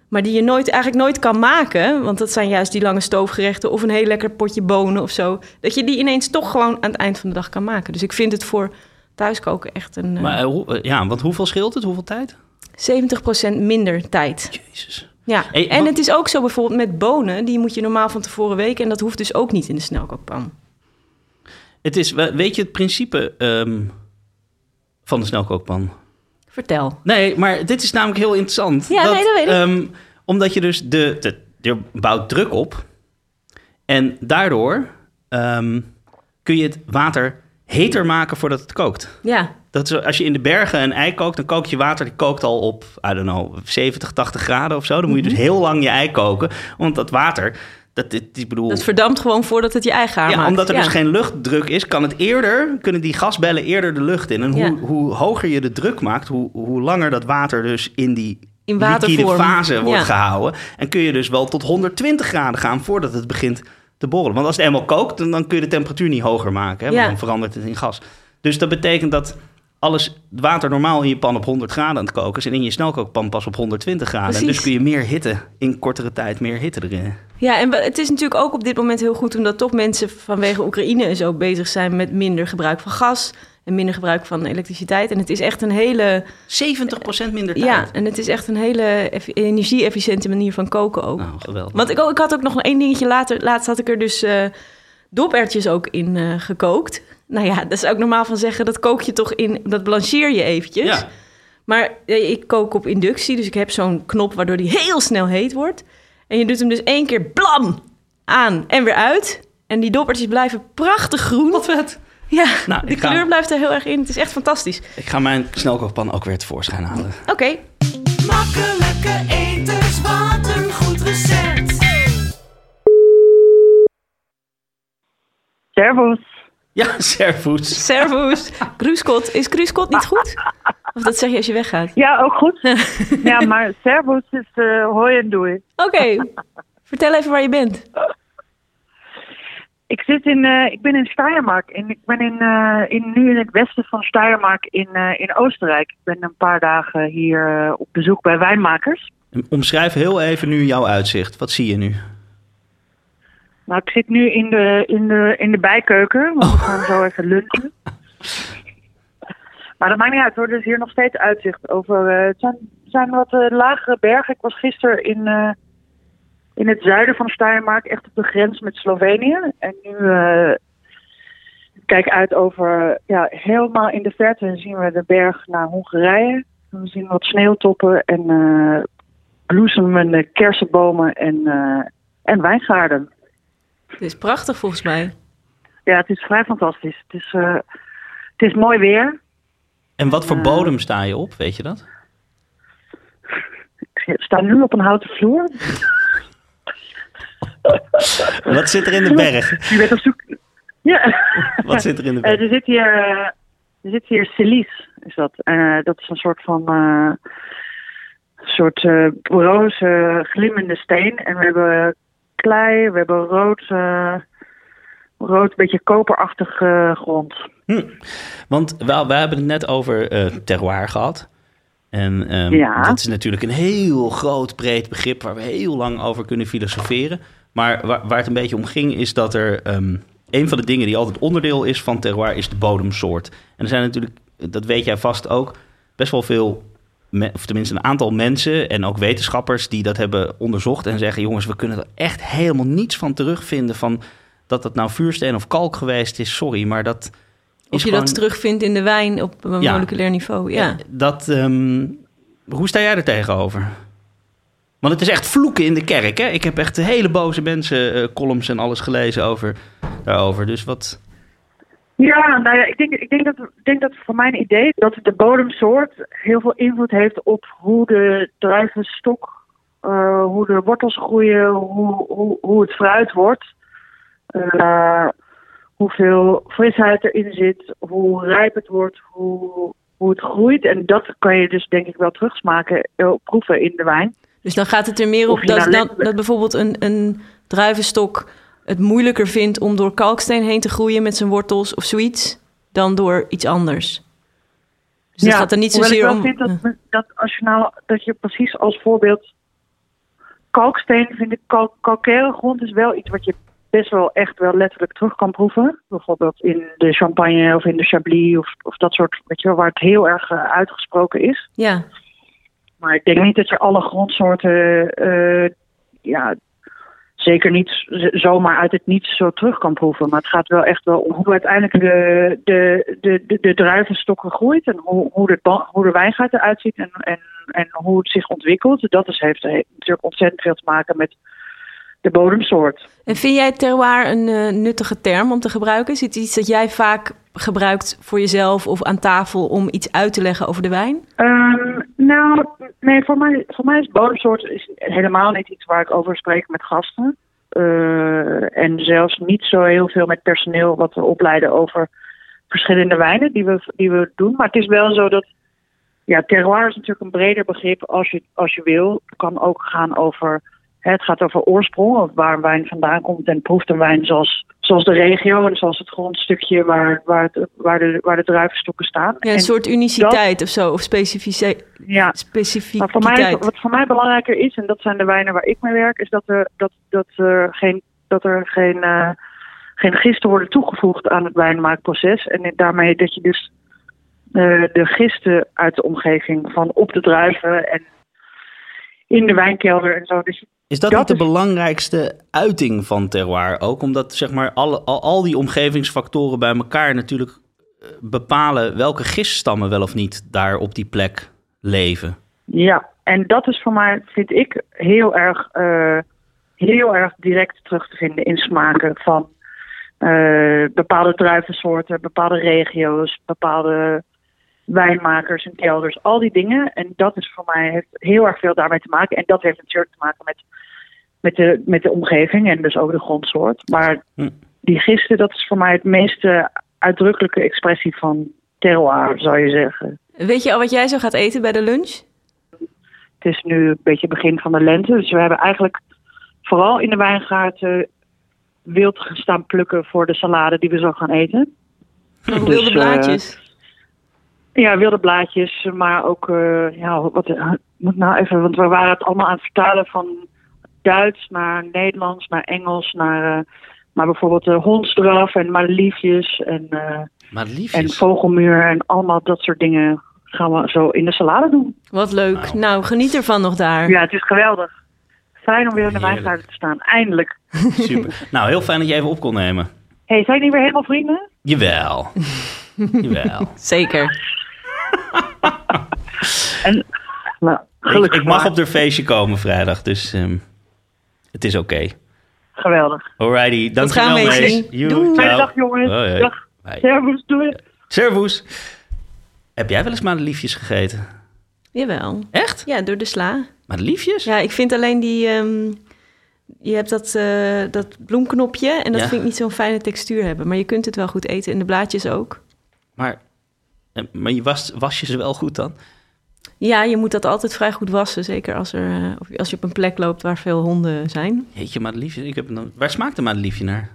Speaker 2: Maar die je nooit, eigenlijk nooit kan maken. Want dat zijn juist die lange stoofgerechten of een heel lekker potje bonen of zo. Dat je die ineens toch gewoon aan het eind van de dag kan maken. Dus ik vind het voor thuiskoken echt een eh,
Speaker 1: Maar eh, hoe- eh, ja, want hoeveel scheelt het? Hoeveel tijd?
Speaker 2: 70% minder tijd.
Speaker 1: Jezus.
Speaker 2: Ja,
Speaker 1: Hey,
Speaker 2: en het is ook zo bijvoorbeeld met bonen. Die moet je normaal van tevoren weken. En dat hoeft dus ook niet in de snelkookpan.
Speaker 1: Het is, we- weet je het principe ehm, van de snelkookpan?
Speaker 2: Vertel.
Speaker 1: Nee, maar dit is namelijk heel interessant.
Speaker 2: Ja, nee, dat weet ik.
Speaker 1: ehm, omdat je dus de, de, je bouwt druk op. En daardoor ehm, kun je het water heter maken voordat het kookt.
Speaker 2: Ja,
Speaker 1: Dat is, als je in de bergen een ei kookt, dan kook je water, die kookt al op, I don't know, 70, 80 graden of zo. Dan moet je dus
Speaker 2: Mhm.
Speaker 1: heel lang je ei koken, want dat water, dat, dit- ik bedoel...
Speaker 2: dat verdampt gewoon voordat het je ei gaar
Speaker 1: ja,
Speaker 2: maakt.
Speaker 1: omdat er
Speaker 2: Ja.
Speaker 1: dus geen luchtdruk is, kan het eerder, kunnen die gasbellen eerder de lucht in. En hoe,
Speaker 2: Ja.
Speaker 1: hoe hoger je de druk maakt, hoe, hoe langer dat water dus in die
Speaker 2: In
Speaker 1: liquide fase wordt gehouden. En kun je dus wel tot 120 graden gaan voordat het begint te borrelen. Want als het eenmaal kookt, dan, dan kun je de temperatuur niet hoger maken. Hè, want
Speaker 2: Ja.
Speaker 1: dan verandert het in gas. Dus dat betekent dat alles, water normaal in je pan op 100 graden aan het koken is... en in je snelkookpan pas op 120 graden. En dus kun je meer hitte, in kortere tijd meer hitte erin.
Speaker 2: Ja, en het is natuurlijk ook op dit moment heel goed... omdat toch mensen vanwege Oekraïne en zo bezig zijn... met minder gebruik van gas en minder gebruik van elektriciteit. En het is echt een hele...
Speaker 1: 70% minder tijd.
Speaker 2: Ja, en het is echt een hele eff- energie-efficiënte manier van koken ook.
Speaker 1: Nou, geweldig.
Speaker 2: Want ik, ook- ik had ook nog één dingetje later. Laatst had ik er dus eh dopertjes ook in eh, gekookt. Nou ja, dat is ook normaal van zeggen, dat kook je toch in, dat blancheer je eventjes.
Speaker 1: Ja.
Speaker 2: Maar ik kook op inductie, dus ik heb zo'n knop waardoor die heel snel heet wordt. En je doet hem dus één keer blam aan en weer uit. En die dopertjes blijven prachtig groen.
Speaker 1: Wat vet.
Speaker 2: Ja,
Speaker 1: Nou,
Speaker 2: de
Speaker 1: ga-
Speaker 2: kleur blijft er heel erg in. Het is echt fantastisch.
Speaker 1: Ik ga mijn snelkookpan ook weer tevoorschijn halen.
Speaker 2: Oké,
Speaker 3: Makkelijke eters, wat een goed recept.
Speaker 4: Servus.
Speaker 1: Ja, servus.
Speaker 2: servus. Kruiskot. Is kruiskot niet goed? Of dat zeg je als je weggaat?
Speaker 4: Ja, ook goed. ja, maar servus is eh hoi en doei.
Speaker 2: Oké, vertel even waar je bent.
Speaker 4: Ik, zit in, eh, ik ben in Steiermark. En ik ben in, eh, in, nu in het westen van Steiermark in, eh, in Oostenrijk. Ik ben een paar dagen hier op bezoek bij wijnmakers.
Speaker 1: Omschrijf heel even nu jouw uitzicht. Wat zie je nu?
Speaker 4: Nou, ik zit nu in de, in de, in de bijkeuken. Want we gaan zo even lunchen. Maar dat maakt niet uit hoor. Er is hier nog steeds uitzicht over... het zijn, zijn wat lagere bergen. Ik was gisteren in, in het zuiden van Steiermark. Echt op de grens met Slovenië. En nu eh, kijk uit over... Ja, helemaal in de verte zien we de berg naar Hongarije. We zien wat sneeuwtoppen en eh bloesemende kersenbomen en, eh, en wijngaarden.
Speaker 2: Het is prachtig volgens mij.
Speaker 4: Ja, het is vrij fantastisch. Het is, eh, het is mooi weer.
Speaker 1: En wat voor bodem sta je op, weet je dat?
Speaker 4: Ik sta nu op een houten vloer.
Speaker 1: Wat zit er in de berg?
Speaker 4: Je bent op zoek. Ja.
Speaker 1: Wat zit er in de
Speaker 4: Eh,
Speaker 1: berg?
Speaker 4: er zit hier, eh, er zit hier silice, is dat. Eh, dat is een soort van soort roze glimmende steen. En we hebben klei, we hebben rood, eh, rood beetje koperachtig grond.
Speaker 1: Want we, we hebben het net over terroir gehad. En ehm,
Speaker 4: Ja.
Speaker 1: dat is natuurlijk een heel groot, breed begrip waar we heel lang over kunnen filosoferen. Maar waar, waar het een beetje om ging, is dat er ehm, een van de dingen die altijd onderdeel is van terroir, is de bodemsoort. En er zijn natuurlijk, dat weet jij vast ook, best wel veel, of tenminste een aantal mensen en ook wetenschappers die dat hebben onderzocht en zeggen: jongens, we kunnen er echt helemaal niets van terugvinden van dat dat nou vuursteen of kalk geweest is. Sorry, maar dat.
Speaker 2: Of je
Speaker 1: gewoon-
Speaker 2: dat terugvindt in de wijn op een
Speaker 1: Ja.
Speaker 2: moleculair niveau. Ja.
Speaker 1: Dat, ehm, hoe sta jij er tegenover? Want het is echt vloeken in de kerk, hè? Ik heb echt hele boze mensen, eh, columns en alles gelezen over, daarover. Dus wat...
Speaker 4: Ja, nou ja, ik denk, ik denk, dat, ik denk dat voor mijn idee dat de bodemsoort heel veel invloed heeft op hoe de druivenstok, eh, hoe de wortels groeien, hoe, hoe, hoe het fruit wordt, eh, hoeveel frisheid erin zit, hoe rijp het wordt, hoe, hoe het groeit. En dat kan je dus denk ik wel terugsmaken, eh, proeven in de wijn.
Speaker 2: Dus dan gaat het er meer op dat,
Speaker 4: nou
Speaker 2: dat, dat bijvoorbeeld een, een druivenstok het moeilijker vindt om door kalksteen heen te groeien met zijn wortels of zoiets, dan door iets anders. Dus het gaat er niet zozeer
Speaker 4: ik wel
Speaker 2: om.
Speaker 4: vind dat, dat als je nou dat je precies als voorbeeld kalksteen vind ik kalk, grond is wel iets wat je best wel echt wel letterlijk terug kan proeven. Bijvoorbeeld in de champagne of in de chablis of, of dat soort, weet je wel, waar het heel erg eh, uitgesproken is.
Speaker 2: Ja,
Speaker 4: Maar ik denk niet dat je alle grondsoorten, eh, ja, zeker niet zomaar uit het niets zo terug kan proeven. Maar het gaat wel echt wel om hoe uiteindelijk de, de, de, de, de druivenstokken groeit en hoe, hoe, de, hoe de wijngaard eruit ziet en, en, en hoe het zich ontwikkelt. Dat is, heeft, heeft natuurlijk ontzettend veel te maken met de bodemsoort.
Speaker 2: En vind jij terroir een eh, nuttige term om te gebruiken? Is het iets dat jij vaak gebruikt voor jezelf of aan tafel om iets uit te leggen over de wijn?
Speaker 4: Ehm, nou, nee, voor mij, voor mij is bodemsoort is helemaal niet iets waar ik over spreek met gasten. Eh, en zelfs niet zo heel veel met personeel wat we opleiden over verschillende wijnen die we, die we doen. Maar het is wel zo dat ja, terroir is natuurlijk een breder begrip als je, als je wil. Het kan ook gaan over, het gaat over oorsprong, waar een wijn vandaan komt. En proeft een wijn zoals, zoals de regio en zoals het grondstukje waar, waar, het, waar, de, waar de druivenstokken staan.
Speaker 2: Ja, een
Speaker 4: En
Speaker 2: soort uniciteit of zo, of specifici-
Speaker 4: ja, maar
Speaker 2: specificiteit.
Speaker 4: voor mij, wat voor mij belangrijker is, en dat zijn de wijnen waar ik mee werk, is dat er, dat, dat er geen, dat er geen, eh, geen gisten worden toegevoegd aan het wijnmaakproces. En daarmee dat je dus eh, de gisten uit de omgeving van op de druiven en in de wijnkelder en zo. Dus
Speaker 1: Is dat,
Speaker 4: Dat
Speaker 1: niet de belangrijkste uiting van terroir ook? Omdat zeg maar alle, al, al die omgevingsfactoren bij elkaar natuurlijk eh, bepalen welke giststammen wel of niet daar op die plek leven.
Speaker 4: Ja, en dat is voor mij, vind ik, heel erg, eh, heel erg direct terug te vinden in smaken van eh, bepaalde druivensoorten, bepaalde regio's, bepaalde wijnmakers en kelders, al die dingen. En dat is voor mij heeft heel erg veel daarmee te maken. En dat heeft natuurlijk te maken met, met, de, met de omgeving en dus ook de grondsoort. Maar
Speaker 1: Hm.
Speaker 4: die gisten, dat is voor mij het meeste uitdrukkelijke expressie van terroir, zou je zeggen.
Speaker 2: Weet je al wat jij zo gaat eten bij de lunch?
Speaker 4: Het is nu een beetje begin van de lente. Dus we hebben eigenlijk vooral in de wijngaard wild gestaan plukken voor de salade die we zo gaan eten.
Speaker 2: Wilde
Speaker 4: Dus, eh,
Speaker 2: blaadjes.
Speaker 4: Ja, wilde blaadjes, maar ook, eh, ja, wat eh, moet nou even, want we waren het allemaal aan het vertalen van Duits naar Nederlands, naar Engels, naar, eh, maar bijvoorbeeld uh, hondsdraf en madeliefjes en, eh,
Speaker 1: Maar
Speaker 4: en
Speaker 1: liefjes.
Speaker 4: vogelmuur en allemaal dat soort dingen gaan we zo in de salade doen.
Speaker 2: Wat leuk.
Speaker 1: Nou.
Speaker 2: Nou, geniet ervan nog daar.
Speaker 4: Ja, het is geweldig. Fijn om weer in de
Speaker 1: Heerlijk.
Speaker 4: wijngaard te staan, eindelijk.
Speaker 1: Super. Nou, heel fijn dat je even op kon nemen.
Speaker 4: hey, zijn jullie weer helemaal vrienden?
Speaker 1: Jawel. Jawel.
Speaker 2: Zeker.
Speaker 4: En, nou,
Speaker 1: Ik,
Speaker 4: gelukkig
Speaker 1: ik mag
Speaker 4: maar.
Speaker 1: op de feestje komen vrijdag, dus ehm, het is oké.
Speaker 4: Geweldig.
Speaker 1: Alrighty, dankjewel
Speaker 2: gaan,
Speaker 1: Mees.
Speaker 2: Doei.
Speaker 4: Fijne dag jongens.
Speaker 1: Hoi.
Speaker 4: Dag.
Speaker 1: Bye.
Speaker 4: Servus, doei.
Speaker 1: Servus. Heb jij wel eens madeliefjes gegeten?
Speaker 2: Jawel.
Speaker 1: Echt?
Speaker 2: Ja, door de sla.
Speaker 1: Madeliefjes?
Speaker 2: Ja, ik vind alleen die... ehm, je hebt dat, eh, dat bloemknopje en dat
Speaker 1: Ja.
Speaker 2: vind ik niet zo'n fijne textuur hebben. Maar je kunt het wel goed eten en de blaadjes ook.
Speaker 1: Maar, maar je was, was je ze wel goed dan?
Speaker 2: Ja, je moet dat altijd vrij goed wassen. Zeker als, er, eh, of als je op een plek loopt waar veel honden zijn.
Speaker 1: Jeetje, madeliefjes. Ik heb een, waar smaakt een madeliefje naar?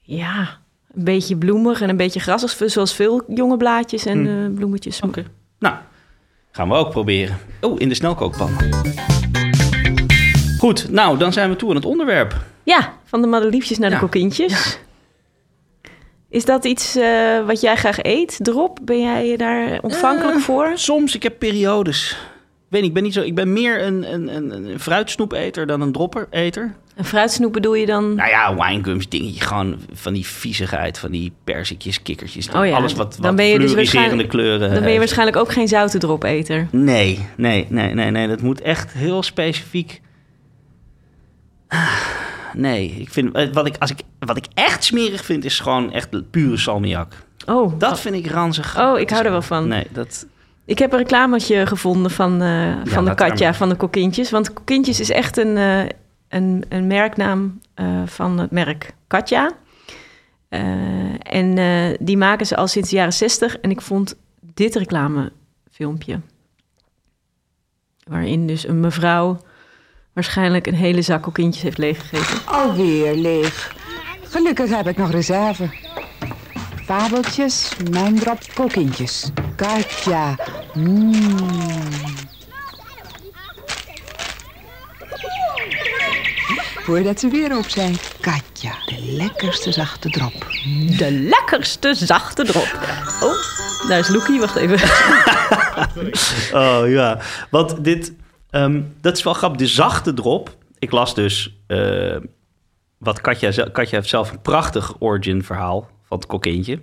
Speaker 2: Ja, een beetje bloemig en een beetje gras. als- Zoals veel jonge blaadjes en
Speaker 1: Hm.
Speaker 2: eh, bloemetjes.
Speaker 1: Oké. Nou, gaan we ook proberen. Oh, in de snelkookpan. Goed, nou, dan zijn we toe aan het onderwerp.
Speaker 2: Ja, van de madeliefjes naar
Speaker 1: Ja.
Speaker 2: de kokkientjes. Is dat iets eh, wat jij graag eet, drop? Ben jij daar ontvankelijk
Speaker 1: Eh,
Speaker 2: voor?
Speaker 1: Soms, ik heb periodes. Ik weet niet, ik ben, niet zo, ik ben meer een, een, een, een fruitsnoepeter dan een droppereter.
Speaker 2: Een fruitsnoep bedoel je dan?
Speaker 1: Nou ja, winegums, dingetje, gewoon van die viezigheid, van die perzikjes, kikkertjes.
Speaker 2: Oh ja,
Speaker 1: alles wat, wat
Speaker 2: dan ben je dus
Speaker 1: kleuren
Speaker 2: Dan ben je
Speaker 1: heeft.
Speaker 2: waarschijnlijk ook geen zoute dropeter.
Speaker 1: Nee, nee, nee, nee, nee. Dat moet echt heel specifiek. Ah, Nee, ik vind eh, wat ik als ik wat ik echt smerig vind is gewoon echt pure salmiak.
Speaker 2: Oh,
Speaker 1: Dat vind ik ranzig.
Speaker 2: oh ik hou er wel van.
Speaker 1: Nee, dat
Speaker 2: Ik heb een reclametje gevonden van, eh, van de. Katja, van de Kokintjes. Want Kokintjes is echt een, eh, een, een merknaam van het merk Katja. En die maken ze al sinds de jaren 60. En ik vond dit reclamefilmpje. Waarin dus een mevrouw waarschijnlijk een hele zak kokintjes heeft leeggegeten.
Speaker 5: Alweer leeg. Gelukkig heb ik nog reserve. Fabeltjes, mijn drop kokintjes. Katja. Mm. Voordat ze weer op zijn. Katja, de lekkerste zachte drop.
Speaker 2: De lekkerste zachte drop. Oh, daar is Loekie. Wacht even.
Speaker 1: Oh ja, want dit, ehm, dat is wel grappig. De zachte drop. Ik las dus eh, wat Katja, Katja heeft zelf een prachtig origin verhaal van het kokintje.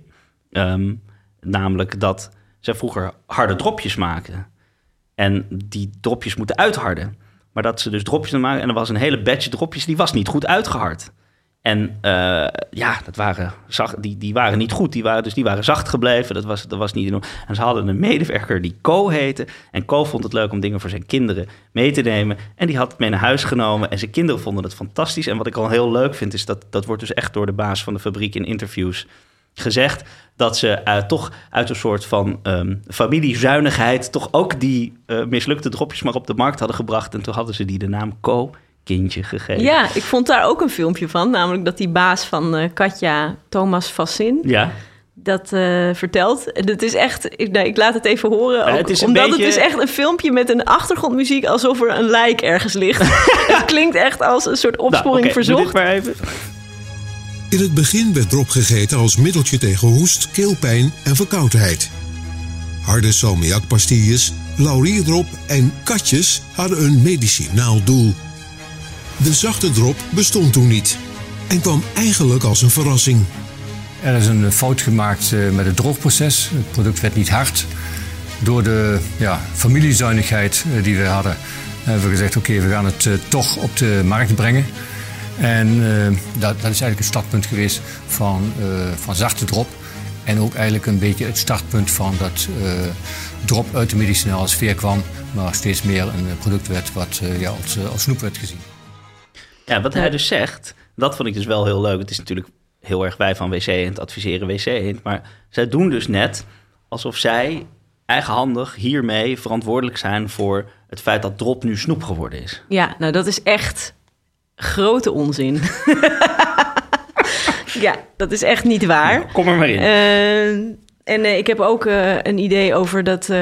Speaker 1: Ehm, namelijk dat zij vroeger harde dropjes maakte. En die dropjes moeten uitharden. Maar dat ze dus dropjes maken. En er was een hele batch dropjes, die was niet goed uitgehard. En eh, ja, dat waren zacht, die, die waren niet goed. Die waren, dus die waren zacht gebleven. Dat was, dat was niet. En ze hadden een medewerker die Co heette. En Co vond het leuk om dingen voor zijn kinderen mee te nemen. En die had het mee naar huis genomen. En zijn kinderen vonden het fantastisch. En wat ik al heel leuk vind, is dat dat wordt dus echt door de baas van de fabriek in interviews gezegd. Dat ze eh, toch uit een soort van ehm, familiezuinigheid. toch ook die eh, mislukte dropjes maar op de markt hadden gebracht. En toen hadden ze die de naam Co. Kindje gegeven.
Speaker 2: Ja, ik vond daar ook een filmpje van. Namelijk dat die baas van eh, Katja, Thomas Fassin,
Speaker 1: Ja.
Speaker 2: dat eh, vertelt. En het is echt, ik, nee, ik laat het even horen. Ook,
Speaker 1: het is een
Speaker 2: omdat
Speaker 1: beetje-
Speaker 2: het is echt een filmpje met een achtergrondmuziek alsof er een lijk ergens ligt. het klinkt echt als een soort opsporing
Speaker 1: Nou, dit
Speaker 2: verzocht.
Speaker 1: maar even.
Speaker 6: In het begin werd drop gegeten als middeltje tegen hoest, keelpijn en verkoudheid. Harde salmiakpastilles, laurierdrop en katjes hadden een medicinaal doel. De zachte drop bestond toen niet en kwam eigenlijk als een verrassing.
Speaker 7: Er is een fout gemaakt eh, met het droogproces. Het product werd niet hard. Door de ja, familiezuinigheid eh, die we hadden, hebben we gezegd: oké, we gaan het eh, toch op de markt brengen. En dat, dat is eigenlijk het startpunt geweest van, van zachte drop. En ook eigenlijk een beetje het startpunt van dat drop uit de medicinale sfeer kwam, maar steeds meer een product werd wat ja, als snoep werd gezien.
Speaker 1: Ja, wat hij dus zegt, dat vond ik dus wel heel leuk. Het is natuurlijk heel erg wij van WC en het adviseren WC Eend. Maar zij doen dus net alsof zij eigenhandig hiermee verantwoordelijk zijn voor het feit dat drop nu snoep geworden is.
Speaker 2: Ja, nou dat is echt grote onzin. ja, dat is echt niet waar.
Speaker 1: Kom er maar in.
Speaker 2: Eh, en eh, ik heb ook eh, een idee over dat,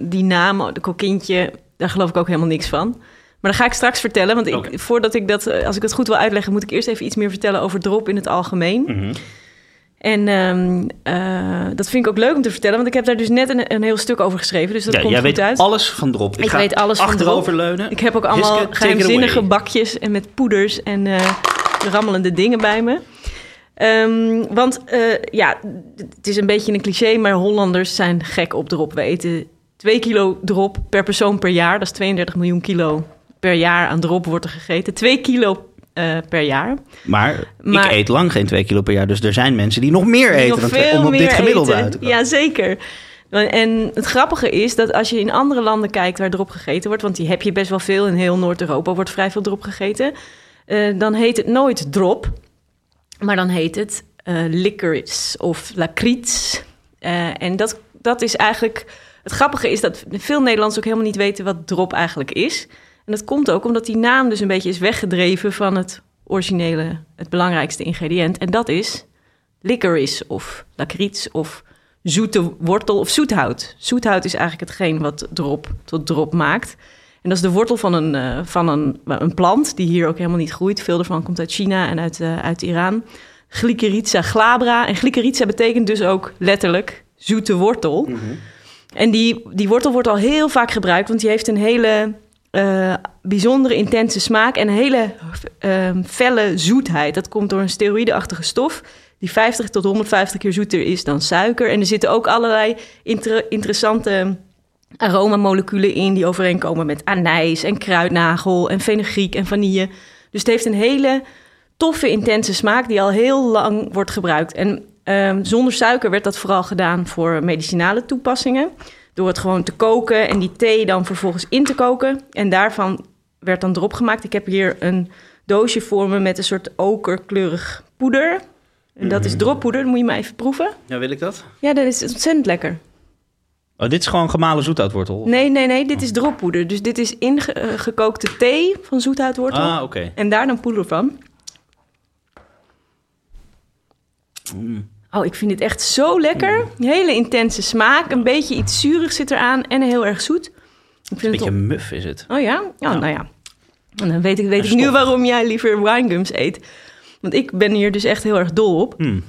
Speaker 2: die naam, de kokintje, daar geloof ik ook helemaal niks van. Maar dat ga ik straks vertellen, want ik, voordat ik dat, eh, als ik het goed wil uitleggen, moet ik eerst even iets meer vertellen over drop in het algemeen.
Speaker 1: Mhm.
Speaker 2: En ehm, eh, dat vind ik ook leuk om te vertellen, want ik heb daar dus net een, een heel stuk over geschreven, dus dat
Speaker 1: ja,
Speaker 2: komt
Speaker 1: jij
Speaker 2: goed
Speaker 1: weet
Speaker 2: uit.
Speaker 1: alles van drop.
Speaker 2: Ik
Speaker 1: ga
Speaker 2: weet alles van
Speaker 1: achteroverleunen.
Speaker 2: Ik heb ook allemaal
Speaker 1: Hiske,
Speaker 2: geheimzinnige bakjes en met poeders en eh, rammelende dingen bij me. Ehm, want ja, het is een beetje een cliché, maar Hollanders zijn gek op drop. We eten 2 kilo drop per persoon per jaar. Dat is 32 miljoen kilo per jaar aan drop wordt er gegeten. 2 kilo eh, per jaar.
Speaker 1: Maar,
Speaker 2: Maar-
Speaker 1: ik eet lang geen twee kilo per jaar. Dus er zijn mensen die nog meer
Speaker 2: Die
Speaker 1: eten
Speaker 2: nog
Speaker 1: dan,
Speaker 2: veel
Speaker 1: om op dit gemiddelde
Speaker 2: eten.
Speaker 1: uit te komen.
Speaker 2: Ja, zeker. En het grappige is dat als je in andere landen kijkt waar drop gegeten wordt, want die heb je best wel veel, in heel Noord-Europa wordt vrij veel drop gegeten, eh, dan heet het nooit drop, maar dan heet het eh licorice of lakriets. Eh, en dat, dat is eigenlijk, het grappige is dat veel Nederlanders ook helemaal niet weten wat drop eigenlijk is. En dat komt ook omdat die naam dus een beetje is weggedreven van het originele, het belangrijkste ingrediënt. En dat is licorice of lakriets of zoete wortel of zoethout. Zoethout is eigenlijk hetgeen wat drop tot drop maakt. En dat is de wortel van een, eh, van een, een plant die hier ook helemaal niet groeit. Veel ervan komt uit China en uit, eh, uit Iran. Glyceriza glabra. En glyceriza betekent dus ook letterlijk zoete wortel. En die, die wortel wordt al heel vaak gebruikt, want die heeft een hele eh, bijzondere intense smaak en een hele eh, felle zoetheid. Dat komt door een steroïdeachtige stof die 50 tot 150 keer zoeter is dan suiker. En er zitten ook allerlei inter- interessante aromamoleculen in die overeenkomen met anijs en kruidnagel en fenugreek en vanille. Dus het heeft een hele toffe, intense smaak die al heel lang wordt gebruikt. En ehm, zonder suiker werd dat vooral gedaan voor medicinale toepassingen. Door het gewoon te koken en die thee dan vervolgens in te koken. En daarvan werd dan drop gemaakt. Ik heb hier een doosje voor me met een soort okerkleurig poeder. En dat is droppoeder, dat moet je maar even proeven.
Speaker 1: Ja, wil ik dat?
Speaker 2: Ja, dat is ontzettend lekker.
Speaker 1: Oh, dit is gewoon gemalen zoethoutwortel?
Speaker 2: Nee, nee, nee, dit is droppoeder. Dus dit is ingekookte thee van zoethoutwortel.
Speaker 1: Ah, oké.
Speaker 2: En daar dan poeder van. Oh, ik vind dit echt zo lekker. Een hele intense smaak. Een beetje iets zuurig zit eraan en heel erg zoet. Ik
Speaker 1: Een
Speaker 2: vind
Speaker 1: beetje
Speaker 2: het top.
Speaker 1: muf is het.
Speaker 2: Oh ja? Oh,
Speaker 1: Ja.
Speaker 2: nou ja. En dan weet ik, weet
Speaker 1: En
Speaker 2: ik nu waarom jij liever winegums eet. Want ik ben hier dus echt heel erg dol op.
Speaker 1: Hmm.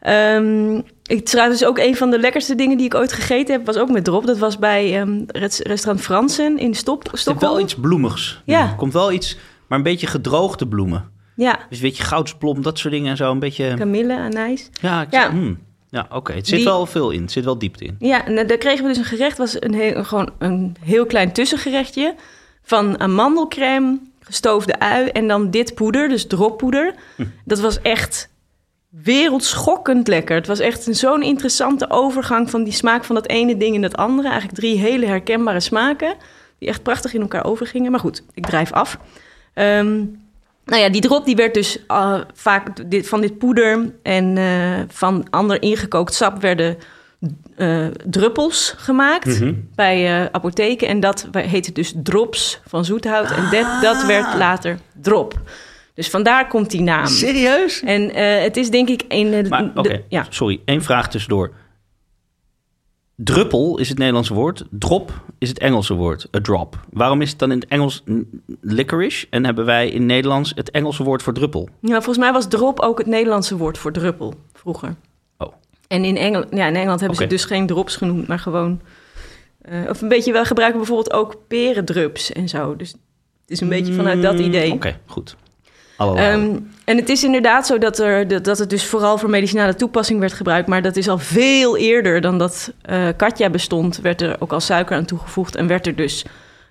Speaker 2: Ehm, ik trouwens ook een van de lekkerste dingen die ik ooit gegeten heb, was ook met drop. Dat was bij ehm, res- restaurant Fransen in Stop,
Speaker 1: Er
Speaker 2: Stockholm.
Speaker 1: wel iets bloemigs.
Speaker 2: Ja.
Speaker 1: Er komt wel iets, maar een beetje gedroogde bloemen.
Speaker 2: Ja,
Speaker 1: Dus weet je, goudsplom, dat soort dingen en zo. Een beetje...
Speaker 2: kamille, anijs.
Speaker 1: Ja, ik
Speaker 2: Ja.
Speaker 1: hmm. ja oké. Het zit
Speaker 2: Die-
Speaker 1: wel veel in. Het zit wel diepte in.
Speaker 2: Ja, en eh, daar kregen we dus een gerecht, was een heel, gewoon een heel klein tussengerechtje. van amandelcrème, gestoofde ui en dan dit poeder, dus droppoeder. Dat was echt wereldschokkend lekker. Het was echt een- zo'n interessante overgang van die smaak van dat ene ding in het andere. Eigenlijk drie hele herkenbare smaken die echt prachtig in elkaar overgingen. Maar goed, ik drijf af. Ehm, nou ja, die drop die werd dus eh, vaak dit, van dit poeder en eh, van ander ingekookt sap werden eh, druppels gemaakt
Speaker 1: Mhm.
Speaker 2: bij apotheken. En dat heette dus drops van zoethout. En dat, dat werd later drop. Dus vandaar komt die naam.
Speaker 1: Serieus?
Speaker 2: En het is denk ik de...
Speaker 1: Maar
Speaker 2: ja.
Speaker 1: sorry. één vraag tussendoor. Druppel is het Nederlandse woord. Drop is het Engelse woord. A drop. Waarom is het dan in het Engels licorice? En hebben wij in Nederlands het Engelse woord voor druppel?
Speaker 2: ja, volgens mij was drop ook het Nederlandse woord voor druppel vroeger.
Speaker 1: Oh.
Speaker 2: En in, Engel, ja, in Engeland hebben ze dus geen drops genoemd, maar gewoon... eh, of een beetje, wel gebruiken bijvoorbeeld ook perendrups en zo. Dus het is een beetje vanuit dat
Speaker 1: Mm,
Speaker 2: idee.
Speaker 1: Oké, goed.
Speaker 2: Ehm, en het is inderdaad zo dat, er, dat, het dus vooral voor medicinale toepassing werd gebruikt. Maar dat is al veel eerder dan dat eh katja bestond. Werd er ook al suiker aan toegevoegd en werd er dus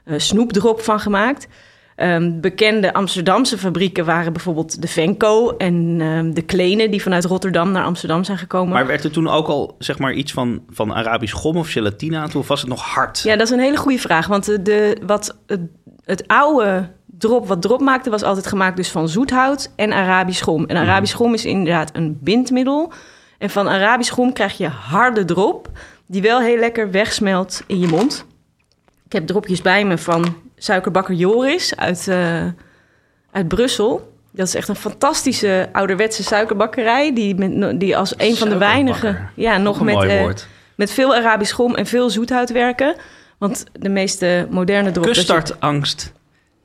Speaker 2: eh, snoepdrop van gemaakt. Ehm, bekende Amsterdamse fabrieken waren bijvoorbeeld de Venco en ehm, de Kleene... die vanuit Rotterdam naar Amsterdam zijn gekomen.
Speaker 1: maar werd er toen ook al zeg maar iets van, van Arabisch gom of gelatine aan toe? Of was het nog hard?
Speaker 2: Ja, dat is een hele goede vraag. Want de, de, wat, het, het oude drop, wat drop maakte, was altijd gemaakt dus van zoethout en Arabisch gom. En Arabisch gom is inderdaad een bindmiddel. En van Arabisch gom krijg je harde drop, die wel heel lekker wegsmelt in je mond. Ik heb dropjes bij me van suikerbakker Joris uit, eh, uit Brussel. Dat is echt een fantastische ouderwetse suikerbakkerij. Die, met, die als een van de weinige. Ja, nog met, eh, met veel Arabisch gom en veel zoethout werken. Want de meeste moderne drop... dat je-
Speaker 1: Custardangst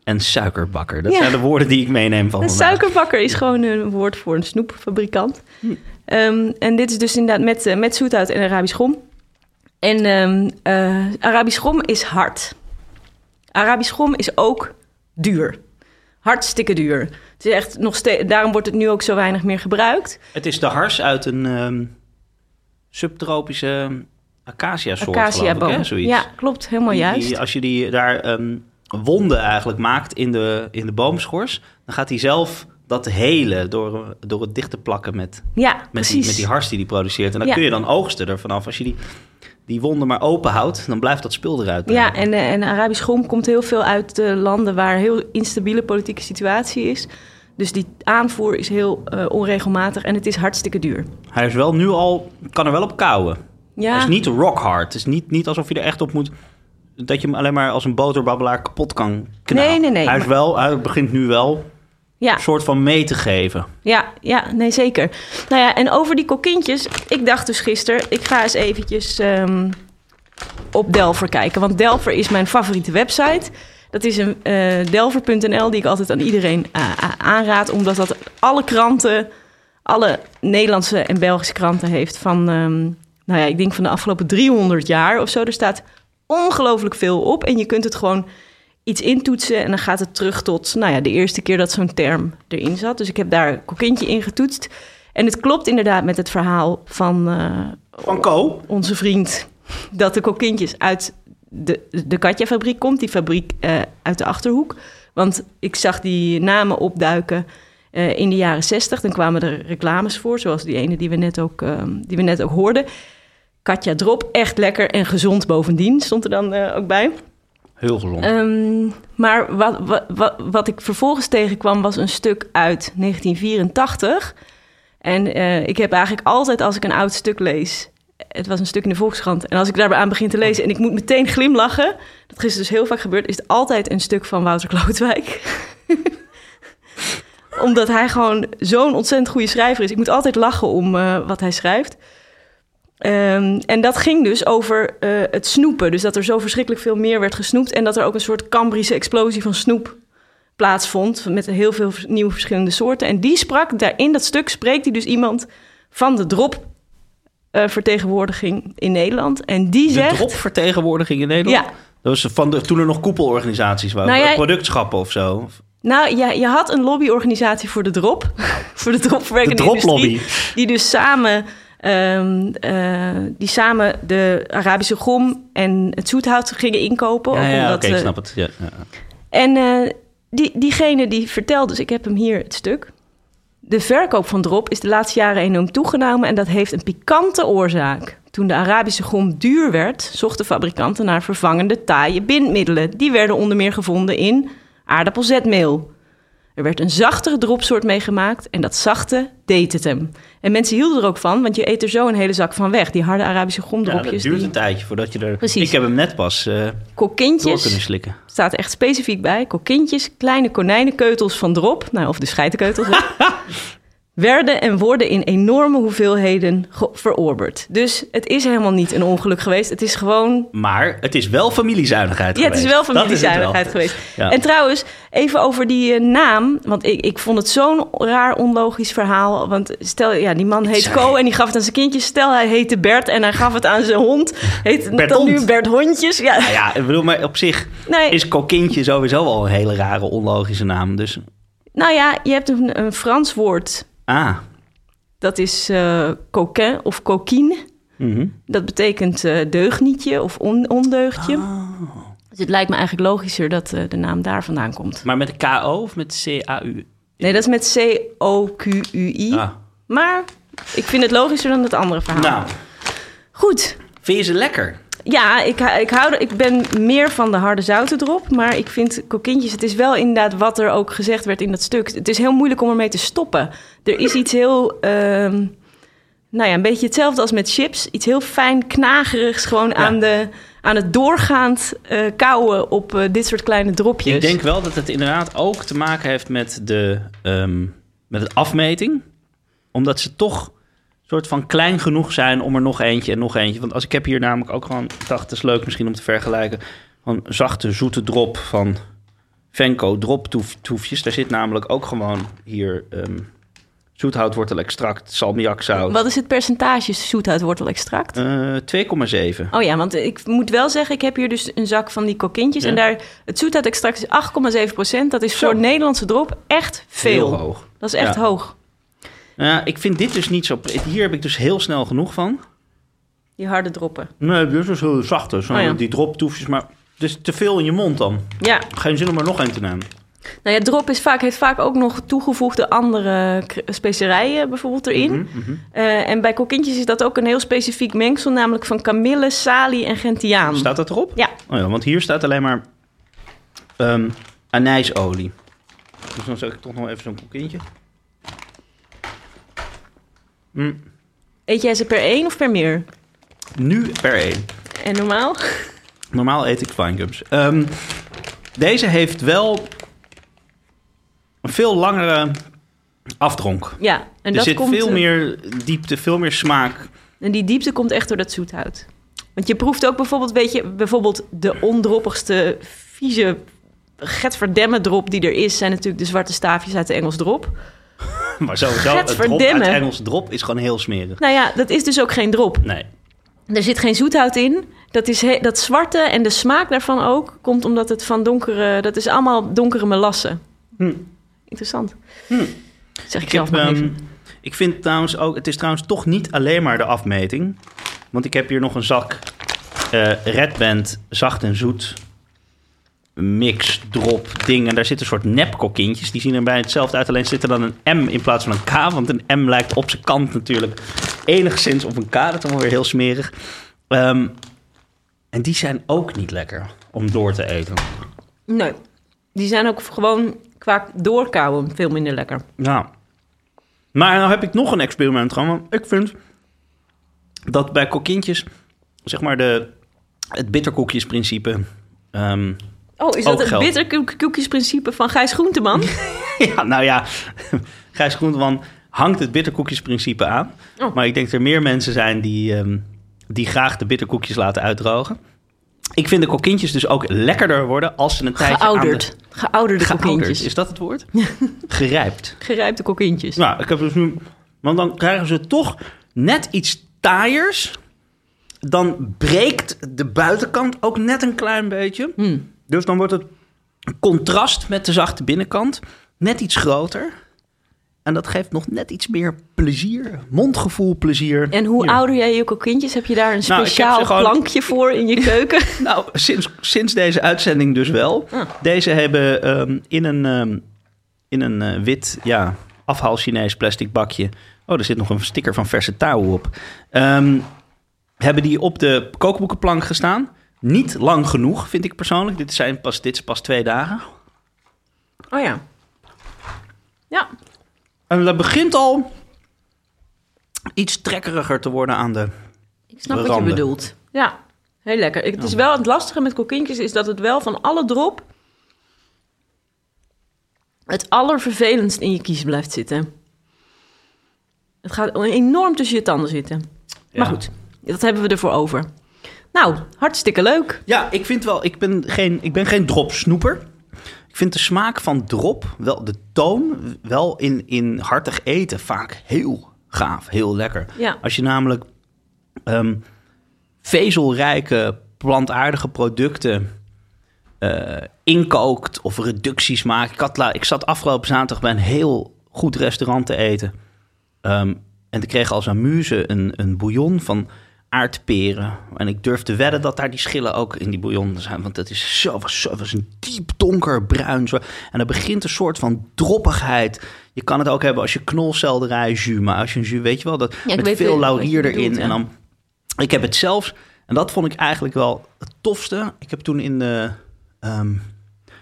Speaker 1: en suikerbakker. Dat
Speaker 2: Ja.
Speaker 1: zijn de woorden die ik meeneem van
Speaker 2: Een
Speaker 1: vandaag.
Speaker 2: suikerbakker is gewoon een woord voor een snoepfabrikant.
Speaker 1: Hm.
Speaker 2: Ehm, en dit is dus inderdaad met, eh, met zoethout en Arabisch gom. En eh, Arabisch gom is hard. Arabisch gom is ook duur. Hartstikke duur. Het is echt nog steeds, daarom wordt het nu ook zo weinig meer gebruikt.
Speaker 1: Het is de hars uit een ehm, subtropische acacia-soort, ik, hè? Zoiets.
Speaker 2: Ja, klopt. Helemaal
Speaker 1: Die-
Speaker 2: juist.
Speaker 1: die- als je die daar wonden eigenlijk maakt in de, in de boomschors... dan gaat hij zelf dat helen door, door het dicht te plakken met,
Speaker 2: ja,
Speaker 1: met,
Speaker 2: precies.
Speaker 1: die, met die hars die hij produceert. En dan
Speaker 2: Ja.
Speaker 1: kun je dan oogsten ervan af. Als je die, die wonden maar open houdt, dan blijft dat spul eruit.
Speaker 2: Ja, en, eh, en Arabisch gom komt heel veel uit eh, landen waar een heel instabiele politieke situatie is. Dus die aanvoer is heel eh, onregelmatig en het is hartstikke duur.
Speaker 1: Hij is wel nu al, kan er wel op kouwen.
Speaker 2: Ja,
Speaker 1: Hij is niet rock hard. Het is niet, niet alsof je er echt op moet... dat je hem alleen maar als een boterbabbelaar kapot kan knalen.
Speaker 2: Nee, nee, nee,
Speaker 1: Hij, is
Speaker 2: maar-
Speaker 1: wel, hij begint nu wel
Speaker 2: ja,
Speaker 1: een soort van mee te geven.
Speaker 2: ja, ja, nee zeker. Nou ja, en over die kokintjes. Ik dacht dus gisteren, ik ga eens eventjes ehm, op Delver kijken. Want Delver is mijn favoriete website. Dat is een eh Delver.nl die ik altijd aan iedereen eh, aanraad. Omdat dat alle kranten, alle Nederlandse en Belgische kranten heeft van... ehm, nou ja, ik denk van de afgelopen 300 jaar of zo. Er staat ongelooflijk veel op. En je kunt het gewoon iets intoetsen en dan gaat het terug tot nou ja, de eerste keer dat zo'n term erin zat. Dus ik heb daar een kokintje in getoetst. En het klopt inderdaad met het verhaal van eh,
Speaker 1: Van Co.
Speaker 2: onze vriend... dat de kokintjes uit de, de Katja-fabriek komt. Die fabriek eh, uit de Achterhoek. Want ik zag die namen opduiken eh, in de jaren zestig. Dan kwamen er reclames voor, zoals die ene die we net ook, eh, die we net ook hoorden. Katja Drop, echt lekker en gezond bovendien, stond er dan eh, ook bij.
Speaker 1: Heel gezond.
Speaker 2: Ehm, maar wat, wat, wat, wat ik vervolgens tegenkwam was een stuk uit 1984. En eh, ik heb eigenlijk altijd als ik een oud stuk lees... Het was een stuk in de Volkskrant. En als ik daarbij aan begin te lezen en ik moet meteen glimlachen... dat is dus heel vaak gebeurd... is het altijd een stuk van Wouter Klootwijk. Omdat hij gewoon zo'n ontzettend goede schrijver is. Ik moet altijd lachen om eh, wat hij schrijft. Ehm, en dat ging dus over eh, het snoepen. Dus dat er zo verschrikkelijk veel meer werd gesnoept. En dat er ook een soort Cambrische explosie van snoep plaatsvond. Met heel veel nieuwe verschillende soorten. En die sprak, daar in dat stuk spreekt hij dus iemand van de drop eh, vertegenwoordiging in Nederland. En die
Speaker 1: de
Speaker 2: zegt...
Speaker 1: dropvertegenwoordiging in Nederland?
Speaker 2: Ja.
Speaker 1: Dat was van de, toen er nog koepelorganisaties waren.
Speaker 2: Nou ja-
Speaker 1: Productschappen of zo.
Speaker 2: Nou ja, je had een lobbyorganisatie voor de drop. voor de
Speaker 1: De
Speaker 2: dropverwerkende
Speaker 1: droplobby.
Speaker 2: industrie. Die dus samen, ehm, eh, die samen de Arabische gom en het zoethout gingen inkopen.
Speaker 1: Ja, ja oké, ik
Speaker 2: eh,
Speaker 1: snap het. Ja, ja.
Speaker 2: En eh, die, diegene die vertelt, dus ik heb hem hier het stuk. De verkoop van drop is de laatste jaren enorm toegenomen en dat heeft een pikante oorzaak. Toen de Arabische gom duur werd, zochten fabrikanten naar vervangende taaie bindmiddelen. Die werden onder meer gevonden in aardappelzetmeel. Er werd een zachtere dropsoort meegemaakt en dat zachte deed het hem. En mensen hielden er ook van, want je eet er zo een hele zak van weg. Die harde Arabische
Speaker 1: Ja,
Speaker 2: gomdropjes.
Speaker 1: dat duurt
Speaker 2: die
Speaker 1: een tijdje voordat je er...
Speaker 2: Precies.
Speaker 1: Ik heb hem net pas door
Speaker 2: kokintjes,
Speaker 1: kunnen slikken.
Speaker 2: staat er echt specifiek bij. Kokintjes, kleine konijnenkeutels van drop, nou, of de scheitenkeutels, hè, werden en worden in enorme hoeveelheden verorberd. Dus het is helemaal niet een ongeluk geweest. Het is gewoon
Speaker 1: Maar het is wel familiezuinigheid
Speaker 2: Ja, het is
Speaker 1: geweest.
Speaker 2: wel
Speaker 1: is
Speaker 2: familiezuinigheid
Speaker 1: wel.
Speaker 2: geweest.
Speaker 1: Ja.
Speaker 2: En trouwens, even over die eh, naam. Want ik, ik vond het zo'n raar, onlogisch verhaal. Want stel, ja, die man heet Co en die gaf het aan zijn kindjes. Stel, hij heette Bert en hij gaf het aan zijn hond. Heet
Speaker 1: Bert
Speaker 2: dan nu. Bert Hondjes? Ja,
Speaker 1: Nou ja, ik bedoel, maar op zich
Speaker 2: nee,
Speaker 1: is kokintje sowieso al een hele rare, onlogische naam. Dus,
Speaker 2: nou ja, je hebt een, een Frans woord.
Speaker 1: Ah.
Speaker 2: Dat is eh coquin of coquine.
Speaker 1: Mhm.
Speaker 2: Dat betekent eh, deugnietje of on, ondeugdje.
Speaker 1: Oh.
Speaker 2: Dus het lijkt me eigenlijk logischer dat eh, de naam daar vandaan komt.
Speaker 1: Maar met KO of met C-A-U?
Speaker 2: Nee, dat is met C-O-Q-U-I.
Speaker 1: Ah.
Speaker 2: Maar ik vind het logischer dan het andere verhaal.
Speaker 1: Nou,
Speaker 2: Goed.
Speaker 1: vind je ze lekker?
Speaker 2: Ja, ik, ik, hou, ik ben meer van de harde zouten erop. Maar ik vind kokintjes... Het is wel inderdaad wat er ook gezegd werd in dat stuk. Het is heel moeilijk om ermee te stoppen. Er is iets heel... ehm, nou ja, een beetje hetzelfde als met chips. Iets heel fijn knagerigs. Gewoon aan, de, aan het doorgaand eh kauwen op eh, dit soort kleine dropjes.
Speaker 1: Ik denk wel dat het inderdaad ook te maken heeft met de, ehm, met de afmeting. Omdat ze toch soort van klein genoeg zijn om er nog eentje en nog eentje. Want als ik heb hier namelijk ook gewoon, dacht het is leuk misschien om te vergelijken, van zachte zoete drop van Venco droptoefjes. Daar zit namelijk ook gewoon hier ehm zoethoutwortelextract, salmiakzout.
Speaker 2: Wat is het percentage zoethoutwortelextract?
Speaker 1: Eh 2,7.
Speaker 2: Oh ja, want ik moet wel zeggen, ik heb hier dus een zak van die kokintjes.
Speaker 1: Ja.
Speaker 2: En daar, het zoethoutextract is 8,7 procent. Dat is
Speaker 1: Zo.
Speaker 2: voor Nederlandse drop echt veel.
Speaker 1: Heel hoog.
Speaker 2: Dat is echt
Speaker 1: Ja.
Speaker 2: hoog.
Speaker 1: Ja, ik vind dit dus niet zo... Hier heb ik dus heel snel genoeg van.
Speaker 2: Die harde droppen.
Speaker 1: Nee, dit is heel zachte. Zo,
Speaker 2: Oh ja.
Speaker 1: Die droptoefjes, maar het is te veel in je mond dan.
Speaker 2: Ja,
Speaker 1: Geen zin om er nog een te nemen.
Speaker 2: nou ja, drop is vaak, heeft vaak ook nog toegevoegde andere specerijen bijvoorbeeld erin.
Speaker 1: Mhm, mhm.
Speaker 2: Eh, en bij kokintjes is dat ook een heel specifiek mengsel, namelijk van kamille, salie en gentiaan.
Speaker 1: Staat dat erop?
Speaker 2: Ja.
Speaker 1: Oh ja, want hier staat alleen maar ehm anijsolie. Dus dan zet ik toch nog even zo'n kokintje. Mm,
Speaker 2: Eet jij ze per één of per meer?
Speaker 1: nu per één.
Speaker 2: En normaal?
Speaker 1: Normaal eet ik fine gums. Ehm, deze heeft wel een veel langere afdronk.
Speaker 2: Ja, en
Speaker 1: er
Speaker 2: dat
Speaker 1: zit
Speaker 2: komt...
Speaker 1: veel meer diepte, veel meer smaak.
Speaker 2: En die diepte komt echt door dat zoethout. Want je proeft ook bijvoorbeeld, weet je, bijvoorbeeld de ondroppigste, vieze, getverdemme drop die er is, zijn natuurlijk de zwarte staafjes uit de Engels drop.
Speaker 1: Maar sowieso, het drop uit Engelse drop is gewoon heel smerig.
Speaker 2: Nou ja, dat is dus ook geen drop.
Speaker 1: Nee.
Speaker 2: Er zit geen zoethout in. Dat, is he- dat zwarte en de smaak daarvan ook komt omdat het van donkere, dat is allemaal donkere melassen.
Speaker 1: Hm.
Speaker 2: Interessant.
Speaker 1: Hm.
Speaker 2: Zeg ik,
Speaker 1: Ik,
Speaker 2: zelf
Speaker 1: heb,
Speaker 2: maar even.
Speaker 1: ik vind trouwens ook, het is trouwens toch niet alleen maar de afmeting. Want ik heb hier nog een zak eh Red Band zacht en zoet mix, drop, ding. En daar zitten een soort nepkokintjes. Die zien er bijna hetzelfde uit. Alleen zit er dan een M in plaats van een K. Want een M lijkt op zijn kant natuurlijk enigszins op een K. Dat is dan weer heel smerig. Ehm, en die zijn ook niet lekker om door te eten.
Speaker 2: Nee, die zijn ook gewoon qua doorkouwen veel minder lekker.
Speaker 1: Nou. Maar nou heb ik nog een experiment gedaan. Want ik vind dat bij kokintjes, zeg maar, de, het bitterkoekjesprincipe. ehm,
Speaker 2: Oh, is dat het bitterkoekjesprincipe van Gijs Groenteman?
Speaker 1: ja, nou ja, Gijs Groenteman hangt het bitterkoekjesprincipe aan.
Speaker 2: Oh.
Speaker 1: Maar ik denk dat er meer mensen zijn die, ehm, die graag de bitterkoekjes laten uitdrogen. Ik vind de kokintjes dus ook lekkerder worden als ze een tijdje
Speaker 2: Geouderd.
Speaker 1: aan
Speaker 2: Geouderde
Speaker 1: de... Geouderd,
Speaker 2: kokintjes.
Speaker 1: is dat het woord? Gerijpt.
Speaker 2: Gerijpte kokintjes.
Speaker 1: Nou, ik heb dus nu... Want dan krijgen ze toch net iets taaiers. Dan breekt de buitenkant ook net een klein beetje.
Speaker 2: Hmm.
Speaker 1: Dus dan wordt het contrast met de zachte binnenkant net iets groter. En dat geeft nog net iets meer plezier, mondgevoel plezier.
Speaker 2: En hoe ouder jij je kokintjes? Heb je daar een
Speaker 1: Nou,
Speaker 2: speciaal
Speaker 1: gewoon-
Speaker 2: plankje voor in je keuken?
Speaker 1: Nou, sinds, sinds deze uitzending dus wel.
Speaker 2: Ah.
Speaker 1: Deze hebben ehm, in een, ehm, in een eh, wit ja, afhaal Chinees plastic bakje... Oh, er zit nog een sticker van verse touw op. Ehm, hebben die op de kookboekenplank gestaan. Niet lang genoeg, vind ik persoonlijk. Dit, zijn pas, dit is pas twee dagen.
Speaker 2: Oh ja. Ja,
Speaker 1: En dat begint al iets trekkeriger te worden aan de...
Speaker 2: ik snap wat je bedoelt. Ja, heel lekker. Ik- Het is wel het lastige met kokintjes is dat het wel van alle drop het allervervelendst in je kies blijft zitten. Het gaat enorm tussen je tanden zitten. Maar
Speaker 1: Ja.
Speaker 2: goed, dat hebben we ervoor over. Nou, hartstikke leuk.
Speaker 1: Ja, ik vind wel, ik ben geen, ik ben geen dropsnoeper. Ik vind de smaak van drop, wel de toon, wel in, in hartig eten vaak heel gaaf, heel lekker.
Speaker 2: Ja.
Speaker 1: Als je namelijk ehm, vezelrijke plantaardige producten eh, inkookt of reducties maakt. Ik, had, ik zat afgelopen zaterdag bij een heel goed restaurant te eten. Ehm, en ik kreeg als amuse een, een bouillon van aardperen. En ik durf te wedden dat daar die schillen ook in die bouillon zijn. Want het is zo, was, zo, was een diep donkerbruin. Zo. En er begint een soort van droppigheid. Je kan het ook hebben als je knolselderij jus. Maar als je een jus, weet je wel, dat met veel laurier erin. En dan, ik heb het zelfs, en dat vond ik eigenlijk wel het tofste. Ik heb toen in de... ehm,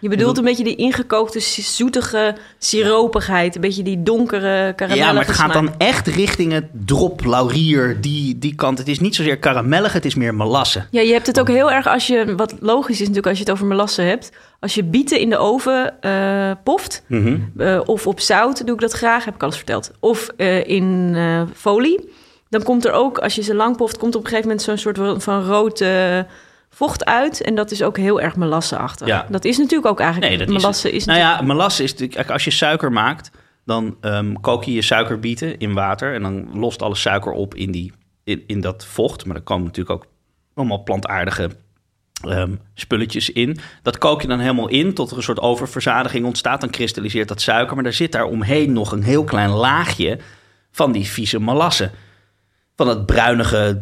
Speaker 2: Je bedoelt een beetje die ingekookte, zoetige siropigheid. Een beetje die donkere karamellige
Speaker 1: Ja, maar het gaat dan echt richting het drop, laurier, die, die kant. Het is niet zozeer karamellig, het is meer melassen.
Speaker 2: Ja, je hebt het ook heel erg als je, wat logisch is natuurlijk als je het over melassen hebt. Als je bieten in de oven eh, poft, eh, of op zout doe ik dat graag, heb ik alles verteld. Of eh, in folie. Dan komt er ook, als je ze lang poft, komt op een gegeven moment zo'n soort van rood vocht uit. En dat is ook heel erg melassenachtig.
Speaker 1: Ja.
Speaker 2: Dat is natuurlijk ook eigenlijk,
Speaker 1: Nee, dat is
Speaker 2: melassen
Speaker 1: het.
Speaker 2: is,
Speaker 1: Nou
Speaker 2: natuurlijk-
Speaker 1: ja, melassen is natuurlijk... Als je suiker maakt, dan ehm, kook je je suikerbieten in water... en dan lost alle suiker op in, die, in, in dat vocht. Maar er komen natuurlijk ook allemaal plantaardige ehm, spulletjes in. Dat kook je dan helemaal in tot er een soort oververzadiging ontstaat. Dan kristalliseert dat suiker, maar daar zit daar omheen nog een heel klein laagje... van die vieze melassen van het bruinige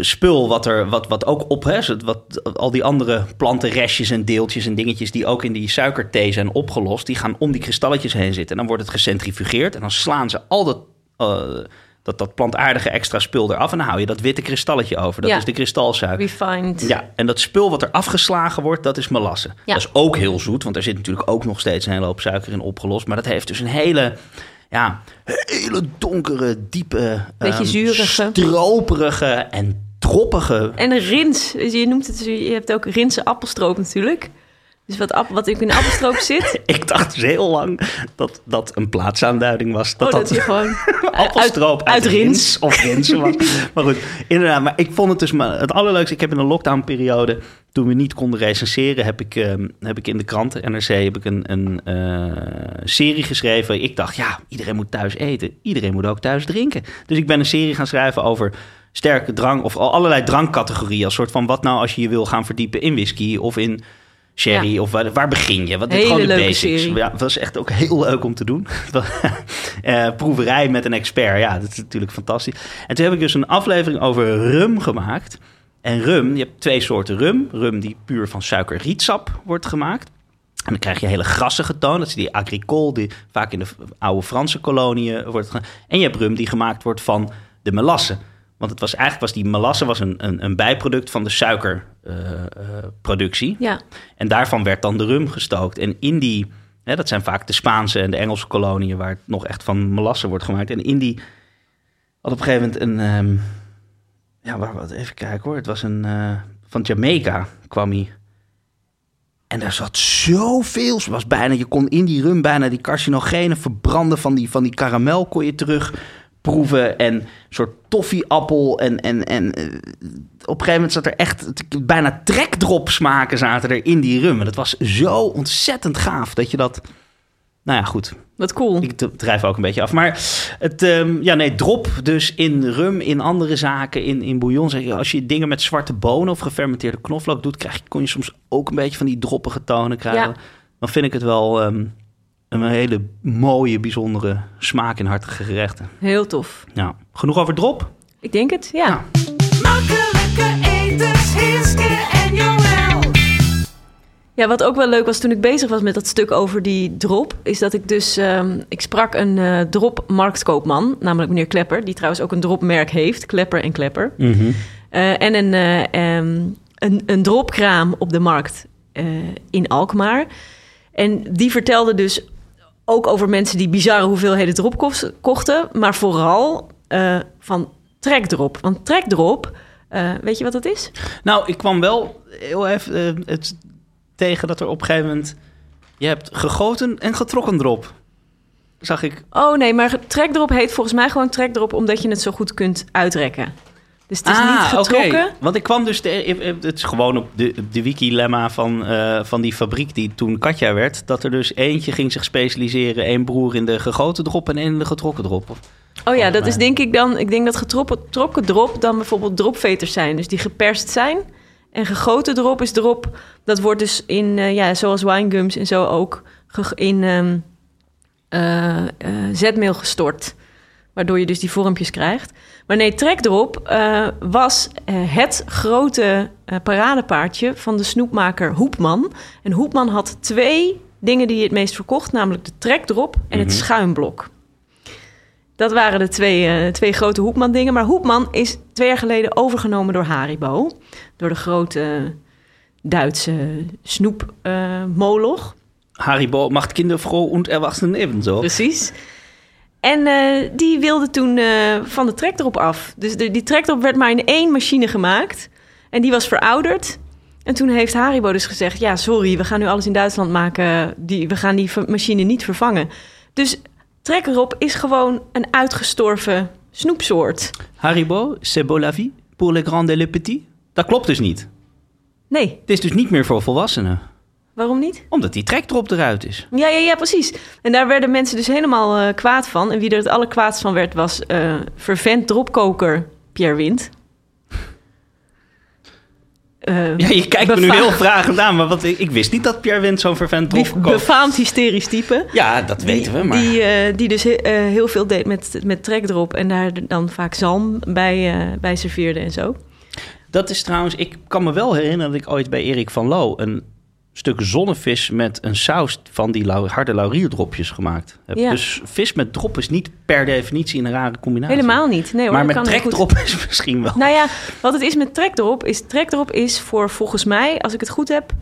Speaker 1: spul wat er wat, wat ook op hè, zo- wat al die andere plantenrestjes en deeltjes en dingetjes die ook in die suikerthee zijn opgelost, die gaan om die kristalletjes heen zitten en dan wordt het gecentrifugeerd en dan slaan ze al dat eh, dat, dat plantaardige extra spul eraf en dan hou je dat witte kristalletje over. Dat
Speaker 2: Ja.
Speaker 1: is de kristalsuiker.
Speaker 2: refined.
Speaker 1: Ja, en dat spul wat er afgeslagen wordt, dat is melasse.
Speaker 2: Ja.
Speaker 1: Dat is ook heel zoet, want er zit natuurlijk ook nog steeds een hele hoop suiker in opgelost. Maar dat heeft dus een hele, ja, hele donkere, diepe,
Speaker 2: Beetje
Speaker 1: ehm,
Speaker 2: zurige.
Speaker 1: stroperige en droppige.
Speaker 2: En rins. Dus je noemt het, je hebt ook rinse appelstroop natuurlijk. Dus wat, app, wat in appelstroop zit.
Speaker 1: Ik dacht dus heel lang dat dat een plaatsaanduiding was. Dat
Speaker 2: oh, dat
Speaker 1: dat
Speaker 2: je gewoon
Speaker 1: appelstroop uit,
Speaker 2: uit
Speaker 1: rins.
Speaker 2: rins.
Speaker 1: of was. maar goed, inderdaad. Maar ik vond het dus maar het allerleukste. Ik heb in de lockdownperiode, toen we niet konden recenseren, heb ik, ehm, heb ik in de krant, NRC, heb ik een, een eh, serie geschreven. Ik dacht, ja, iedereen moet thuis eten. Iedereen moet ook thuis drinken. Dus ik ben een serie gaan schrijven over sterke drank of al- allerlei drankcategorieën. Als soort van wat nou als je je wil gaan verdiepen in whisky of in sherry
Speaker 2: Ja.
Speaker 1: of waar, waar begin je? Wat
Speaker 2: Hele
Speaker 1: gewoon de basics.
Speaker 2: serie.
Speaker 1: Ja, het was echt ook heel leuk om te doen. Eh, proeverij met een expert, ja, dat is natuurlijk fantastisch. En toen heb ik dus een aflevering over rum gemaakt. En rum, je hebt twee soorten rum. Rum die puur van suikerrietsap wordt gemaakt. En dan krijg je hele grassige toon. Dat is die agricole, die vaak in de oude Franse koloniën wordt gemaakt. En je hebt rum die gemaakt wordt van de melasse. Want het was eigenlijk was die melasse was een, een, een bijproduct van de suikerproductie.
Speaker 2: Ja,
Speaker 1: En daarvan werd dan de rum gestookt. En in die, hè, dat zijn vaak de Spaanse en de Engelse koloniën waar het nog echt van melasse wordt gemaakt. En in die had op een gegeven moment een, ehm, ja, waar, wat, even kijken hoor. Het was een, eh, van Jamaica kwam hij. En daar zat zoveel, was bijna, je kon in die rum bijna die carcinogenen verbranden van die, van die karamel kon je terug proeven en een soort toffieappel en, en, en eh, op een gegeven moment zat er echt bijna trekdrop smaken zaten er in die rum. En dat was zo ontzettend gaaf dat je dat, nou ja goed,
Speaker 2: wat cool.
Speaker 1: ik drijf ook een beetje af. Maar het, ehm, ja, nee, drop dus in rum, in andere zaken, in, in bouillon. Zeg je, als je dingen met zwarte bonen of gefermenteerde knoflook doet, krijg je, kon je soms ook een beetje van die droppige tonen krijgen.
Speaker 2: Ja.
Speaker 1: Dan vind ik het wel, ehm, een hele mooie, bijzondere smaak in hartige gerechten.
Speaker 2: Heel tof.
Speaker 1: Ja. Genoeg over drop?
Speaker 2: Ik denk het, ja.
Speaker 1: Ja.
Speaker 3: Makkelijke etens, Hiske en Joël.
Speaker 2: Ja, wat ook wel leuk was toen ik bezig was met dat stuk over die drop, is dat ik dus, ehm, ik sprak een eh drop marktkoopman, namelijk meneer Klepper, die trouwens ook een dropmerk heeft, Klepper en Klepper. Eh, en een, eh, ehm, een, een dropkraam op de markt eh, in Alkmaar. En die vertelde dus ook over mensen die bizarre hoeveelheden drop kochten, maar vooral eh, van trekdrop. Want trekdrop, eh, weet je wat dat is?
Speaker 1: Nou, ik kwam wel heel even eh, het tegen dat er op een gegeven moment... Je hebt gegoten en getrokken drop. Zag ik.
Speaker 2: Oh nee, maar trekdrop heet volgens mij gewoon trekdrop omdat je het zo goed kunt uitrekken. Dus het is niet
Speaker 1: Ah,
Speaker 2: getrokken.
Speaker 1: Want ik kwam dus... De, het is gewoon op de, op de wiki-lemma van, eh, van die fabriek die toen Katja werd... dat er dus eentje ging zich specialiseren. één broer in de gegoten drop en één in de getrokken drop.
Speaker 2: Oh ja, dat is denk ik dan. Ik denk dat getrokken drop dan bijvoorbeeld dropveters zijn, dus die geperst zijn. En gegoten drop is drop. Dat wordt dus in, eh, ja, zoals winegums en zo ook in eh, eh, zetmeel gestort. Waardoor je dus die vormpjes krijgt. Maar nee, trekdrop eh, was eh, het grote eh, paradepaardje van de snoepmaker Hoepman. En Hoepman had twee dingen die hij het meest verkocht, namelijk de trekdrop en het schuimblok. Dat waren de twee, twee grote Hoepman-dingen. Maar Hoepman is twee jaar geleden overgenomen door Haribo. Door de grote Duitse snoepmoloch.
Speaker 1: Haribo macht Kinder froh und Erwachsenen ebenso.
Speaker 2: Precies. En eh, die wilde toen eh, van de trekdrop af. Dus de, die trekdrop werd maar in één machine gemaakt. En die was verouderd. En toen heeft Haribo dus gezegd... ja, sorry, we gaan nu alles in Duitsland maken. Die, we gaan die machine niet vervangen. Dus trekdrop is gewoon een uitgestorven snoepsoort.
Speaker 1: Haribo, c'est beau la vie pour les grands et les petits. Dat klopt dus niet.
Speaker 2: Nee,
Speaker 1: Het is dus niet meer voor volwassenen.
Speaker 2: Waarom niet?
Speaker 1: Omdat die trekdrop eruit is.
Speaker 2: Ja, ja, ja, precies. En daar werden mensen dus helemaal eh, kwaad van. En wie er het allerkwaadst van werd, was eh vervent dropkoker Pierre Wind. Eh,
Speaker 1: Ja, je kijkt me nu heel vragend aan, maar wat, ik, ik wist niet dat Pierre Wind zo'n vervent
Speaker 2: be-
Speaker 1: drop koopt.
Speaker 2: befaamd hysterisch type.
Speaker 1: Ja, dat weten we, maar...
Speaker 2: Die, eh, die dus he- eh, heel veel deed met, met trekdrop en daar dan vaak zalm bij, eh, bij serveerde en zo.
Speaker 1: Dat is trouwens, ik kan me wel herinneren dat ik ooit bij Erik van Loo een stuk zonnevis met een saus van die harde laurierdropjes gemaakt heb.
Speaker 2: Ja.
Speaker 1: Dus vis met drop is niet per definitie een rare combinatie.
Speaker 2: Helemaal niet. Nee, hoor,
Speaker 1: maar met trekdrop is misschien wel.
Speaker 2: Nou ja, wat het is met trekdrop is... Trekdrop is voor volgens mij, als ik het goed heb...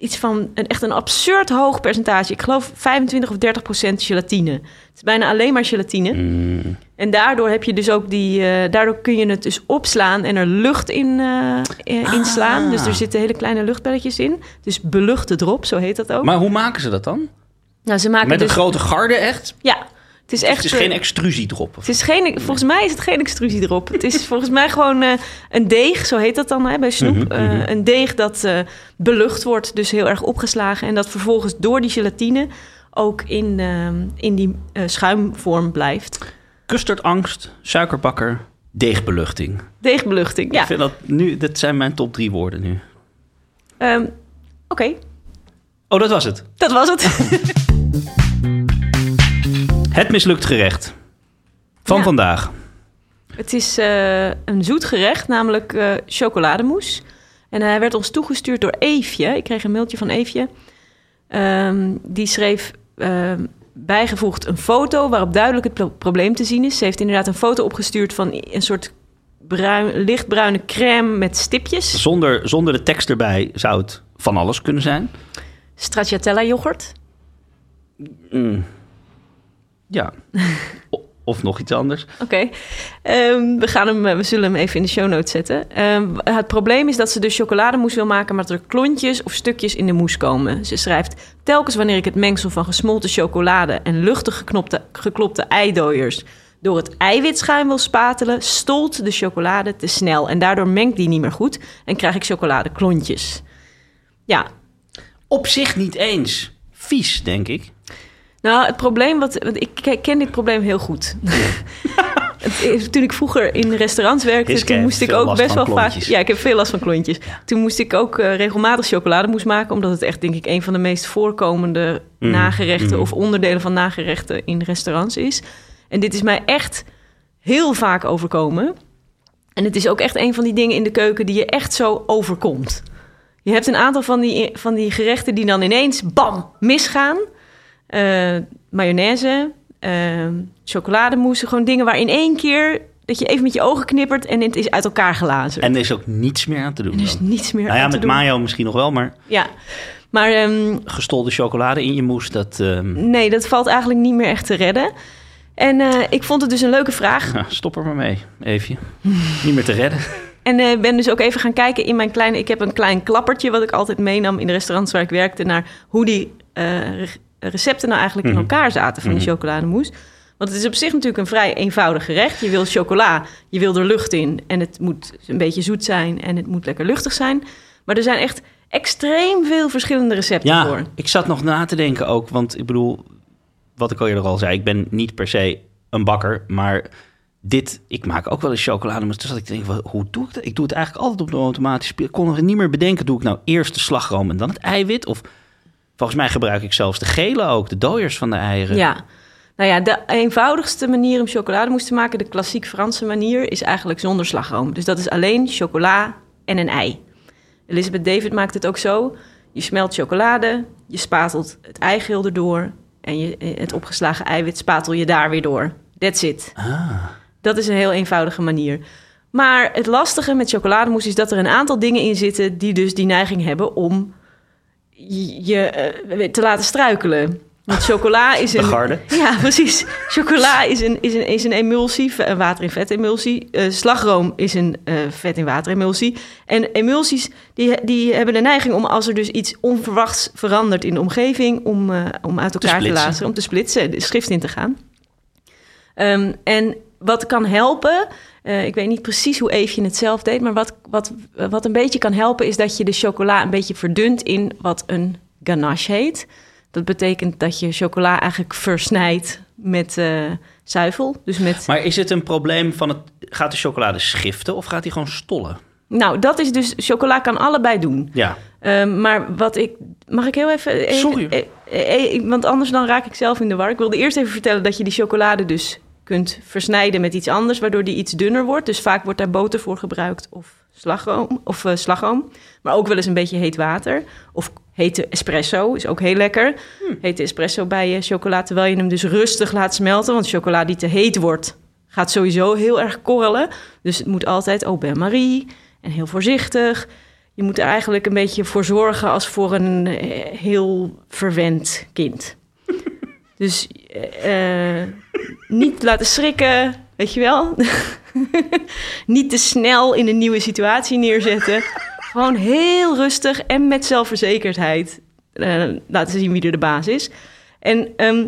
Speaker 2: iets van een, echt een absurd hoog percentage. Ik geloof 25 of 30 procent gelatine. Het is bijna alleen maar gelatine.
Speaker 1: Mm.
Speaker 2: En daardoor heb je dus ook die... eh, daardoor kun je het dus opslaan en er lucht in, inslaan.
Speaker 1: Ah.
Speaker 2: Dus er zitten hele kleine luchtbelletjes in. Dus beluchte drop, zo heet dat ook.
Speaker 1: Maar hoe maken ze dat dan?
Speaker 2: nou, ze maken
Speaker 1: Met
Speaker 2: dus,
Speaker 1: een grote garde echt?
Speaker 2: Ja, het is echt...
Speaker 1: het is
Speaker 2: eh,
Speaker 1: geen extrusiedrop.
Speaker 2: het is geen, volgens mij is het geen extrusiedrop. Het is volgens mij gewoon eh, een deeg, zo heet dat dan hè, bij snoep.
Speaker 1: Mhm,
Speaker 2: Eh,
Speaker 1: mhm.
Speaker 2: een deeg dat eh, belucht wordt, dus heel erg opgeslagen. En dat vervolgens door die gelatine ook in, in die eh, schuimvorm blijft.
Speaker 1: Custardangst, suikerbakker, deegbeluchting.
Speaker 2: Deegbeluchting, ja.
Speaker 1: Ik vind dat nu, dat zijn mijn top drie woorden nu.
Speaker 2: Ehm, Oké,
Speaker 1: Oh, dat was het.
Speaker 2: dat was het.
Speaker 1: Het mislukt gerecht. Van
Speaker 2: Ja.
Speaker 1: vandaag.
Speaker 2: het is eh, een zoet gerecht, namelijk eh chocolademousse. En hij werd ons toegestuurd door Eefje. Ik kreeg een mailtje van Eefje. Ehm, die schreef ehm, bijgevoegd een foto waarop duidelijk het pro- probleem te zien is. Ze heeft inderdaad een foto opgestuurd van een soort bruin, lichtbruine crème met stipjes.
Speaker 1: Zonder, zonder de tekst erbij zou het van alles kunnen zijn.
Speaker 2: Stracciatella yoghurt.
Speaker 1: Mm. Ja. Of nog iets anders.
Speaker 2: Oké. Ehm, we, gaan hem, eh, we zullen hem even in de show notes zetten. Ehm, het probleem is dat ze dus chocolademousse wil maken... maar dat er klontjes of stukjes in de mousse komen. Ze schrijft... Telkens wanneer ik het mengsel van gesmolten chocolade... en luchtig geknopte, geklopte eidooiers... door het eiwitschuim wil spatelen... stolt de chocolade te snel. En daardoor mengt die niet meer goed... en krijg ik chocoladeklontjes. Ja,
Speaker 1: Op zich niet eens. Vies, denk ik.
Speaker 2: Nou, het probleem wat. Want ik ke- ken dit probleem heel goed. Het Toen ik vroeger in restaurants werkte,
Speaker 1: Hiske
Speaker 2: toen moest ik ook best wel vaak... Ja, ik heb veel last van klontjes. Toen moest ik ook eh, regelmatig chocolademoes maken... omdat het echt, denk ik, een van de meest voorkomende
Speaker 1: Mhm,
Speaker 2: nagerechten...
Speaker 1: mhm.
Speaker 2: of onderdelen van nagerechten in restaurants is. En dit is mij echt heel vaak overkomen. En het is ook echt een van die dingen in de keuken die je echt zo overkomt. Je hebt een aantal van die, van die gerechten die dan ineens, bam, misgaan. Eh, mayonaise, eh, chocolademousse, gewoon dingen waar in één keer... dat je even met je ogen knippert en het is uit elkaar gelazen.
Speaker 1: En er is ook niets meer aan te doen.
Speaker 2: er is
Speaker 1: dan.
Speaker 2: niets meer
Speaker 1: Nou ja,
Speaker 2: aan te
Speaker 1: met
Speaker 2: doen.
Speaker 1: mayo misschien nog wel, maar
Speaker 2: Ja, maar ehm,
Speaker 1: gestolde chocolade in je moes, dat... ehm,
Speaker 2: nee, dat valt eigenlijk niet meer echt te redden. En eh, ik vond het dus een leuke vraag.
Speaker 1: ja, stop er maar mee, Eefje. Niet meer te redden.
Speaker 2: En eh, ben dus ook even gaan kijken in mijn kleine... Ik heb een klein klappertje wat ik altijd meenam in de restaurants waar ik werkte... naar hoe die recepten nou eigenlijk in
Speaker 1: Mhm.
Speaker 2: elkaar zaten van de
Speaker 1: Mhm.
Speaker 2: chocolademousse. Want het is op zich natuurlijk een vrij eenvoudig gerecht. Je wil chocola, je wil er lucht in... en het moet een beetje zoet zijn en het moet lekker luchtig zijn. Maar er zijn echt extreem veel verschillende recepten
Speaker 1: Ja,
Speaker 2: voor.
Speaker 1: ik zat nog na te denken ook, want ik bedoel, wat ik al eerder al zei, ik ben niet per se een bakker, maar dit, ik maak ook wel eens chocolade, maar toen zat ik te denken, hoe doe ik dat? Ik doe het eigenlijk altijd op de automatische. Ik kon nog niet meer bedenken, doe ik nou eerst de slagroom en dan het eiwit? Of volgens mij gebruik ik zelfs de gele ook, de dooiers van de eieren.
Speaker 2: Ja. Nou ja, de eenvoudigste manier om chocolademousse te maken, de klassiek Franse manier, is eigenlijk zonder slagroom. Dus dat is alleen chocola en een ei. Elizabeth David maakt het ook zo. Je smelt chocolade, je spatelt het eigeel erdoor en je, eh, het opgeslagen eiwit spatel je daar weer door. That's it.
Speaker 1: Ah,
Speaker 2: Dat is een heel eenvoudige manier. Maar het lastige met chocolademousse is dat er een aantal dingen in zitten die dus die neiging hebben om je eh, te laten struikelen. Want chocola is een. Ja, precies. Chocola is een, is een, is een emulsie, een water- in vetemulsie. Eh slagroom is een eh, vet- in wateremulsie. En emulsies die, die hebben de neiging om als er dus iets onverwachts verandert in de omgeving... om, om uit elkaar te, laten, om te splitsen, de schrift in te gaan. Ehm, en wat kan helpen, eh, ik weet niet precies hoe Eefje het zelf deed... maar wat, wat, wat een beetje kan helpen is dat je de chocola een beetje verdunt in wat een ganache heet... Dat betekent dat je chocola eigenlijk versnijdt met eh, zuivel. Dus met...
Speaker 1: Maar is het een probleem van het, gaat de chocolade schiften of gaat die gewoon stollen?
Speaker 2: Nou, dat is dus... Chocola kan allebei doen.
Speaker 1: Ja,
Speaker 2: Ehm, maar wat ik... Mag ik heel even... even-
Speaker 1: Sorry.
Speaker 2: eh, want anders dan raak ik zelf in de war. Ik wilde eerst even vertellen dat je die chocolade dus kunt versnijden met iets anders... waardoor die iets dunner wordt. Dus vaak wordt daar boter voor gebruikt of slagroom. Of eh, slagroom. Maar ook wel eens een beetje heet water. Of hete espresso is ook heel lekker. Hete espresso bij je chocola, terwijl je hem dus rustig laat smelten. Want chocola die te heet wordt, gaat sowieso heel erg korrelen. Dus het moet altijd au bain-marie en heel voorzichtig. Je moet er eigenlijk een beetje voor zorgen als voor een eh, heel verwend kind. Dus eh, eh, niet laten schrikken, weet je wel. niet te snel in een nieuwe situatie neerzetten. Gewoon heel rustig en met zelfverzekerdheid eh, laten zien wie er de baas is. En ehm,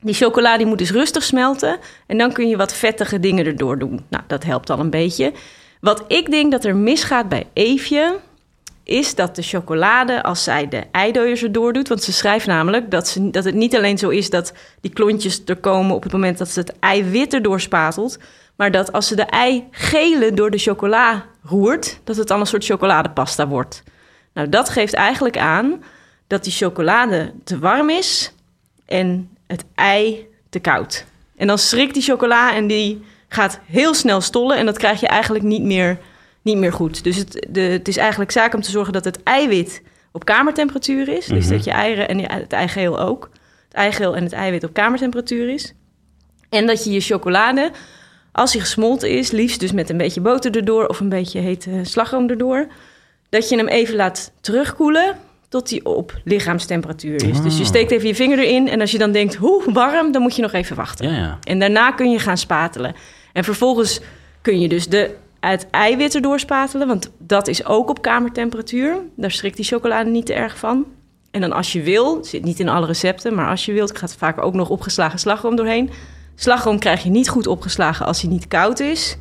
Speaker 2: die chocola die moet dus rustig smelten. En dan kun je wat vettige dingen erdoor doen. Nou, dat helpt al een beetje. Wat ik denk dat er misgaat bij Eefje... is dat de chocolade, als zij de eidooiers erdoor doet... want ze schrijft namelijk dat, ze, dat het niet alleen zo is... dat die klontjes er komen op het moment dat ze het eiwit erdoor spatelt... maar dat als ze de eigelen door de chocola roert... dat het dan een soort chocoladepasta wordt. Nou, dat geeft eigenlijk aan dat die chocolade te warm is en het ei te koud. En dan schrikt die chocola en die gaat heel snel stollen en dat krijg je eigenlijk niet meer, niet meer goed. Dus het, de, het is eigenlijk zaak om te zorgen dat het eiwit op kamertemperatuur is. Dus
Speaker 1: Mhm.
Speaker 2: dat je eieren en het eigeel ook. Het eigeel en het eiwit op kamertemperatuur is. En dat je je chocolade, als die gesmolten is, liefst dus met een beetje boter erdoor of een beetje hete slagroom erdoor, dat je hem even laat terugkoelen tot hij op lichaamstemperatuur is. Dus je
Speaker 1: Ah.
Speaker 2: steekt even je vinger erin en als je dan denkt, hoe warm, dan moet je nog even wachten.
Speaker 1: ja, ja.
Speaker 2: En daarna kun je gaan spatelen. En vervolgens kun je dus de, het eiwit erdoor spatelen, want dat is ook op kamertemperatuur. Daar schrikt die chocolade niet te erg van. En dan als je wil, zit niet in alle recepten, maar als je wilt, gaat vaak ook nog opgeslagen slagroom doorheen. Slagroom krijg je niet goed opgeslagen als hij niet koud is.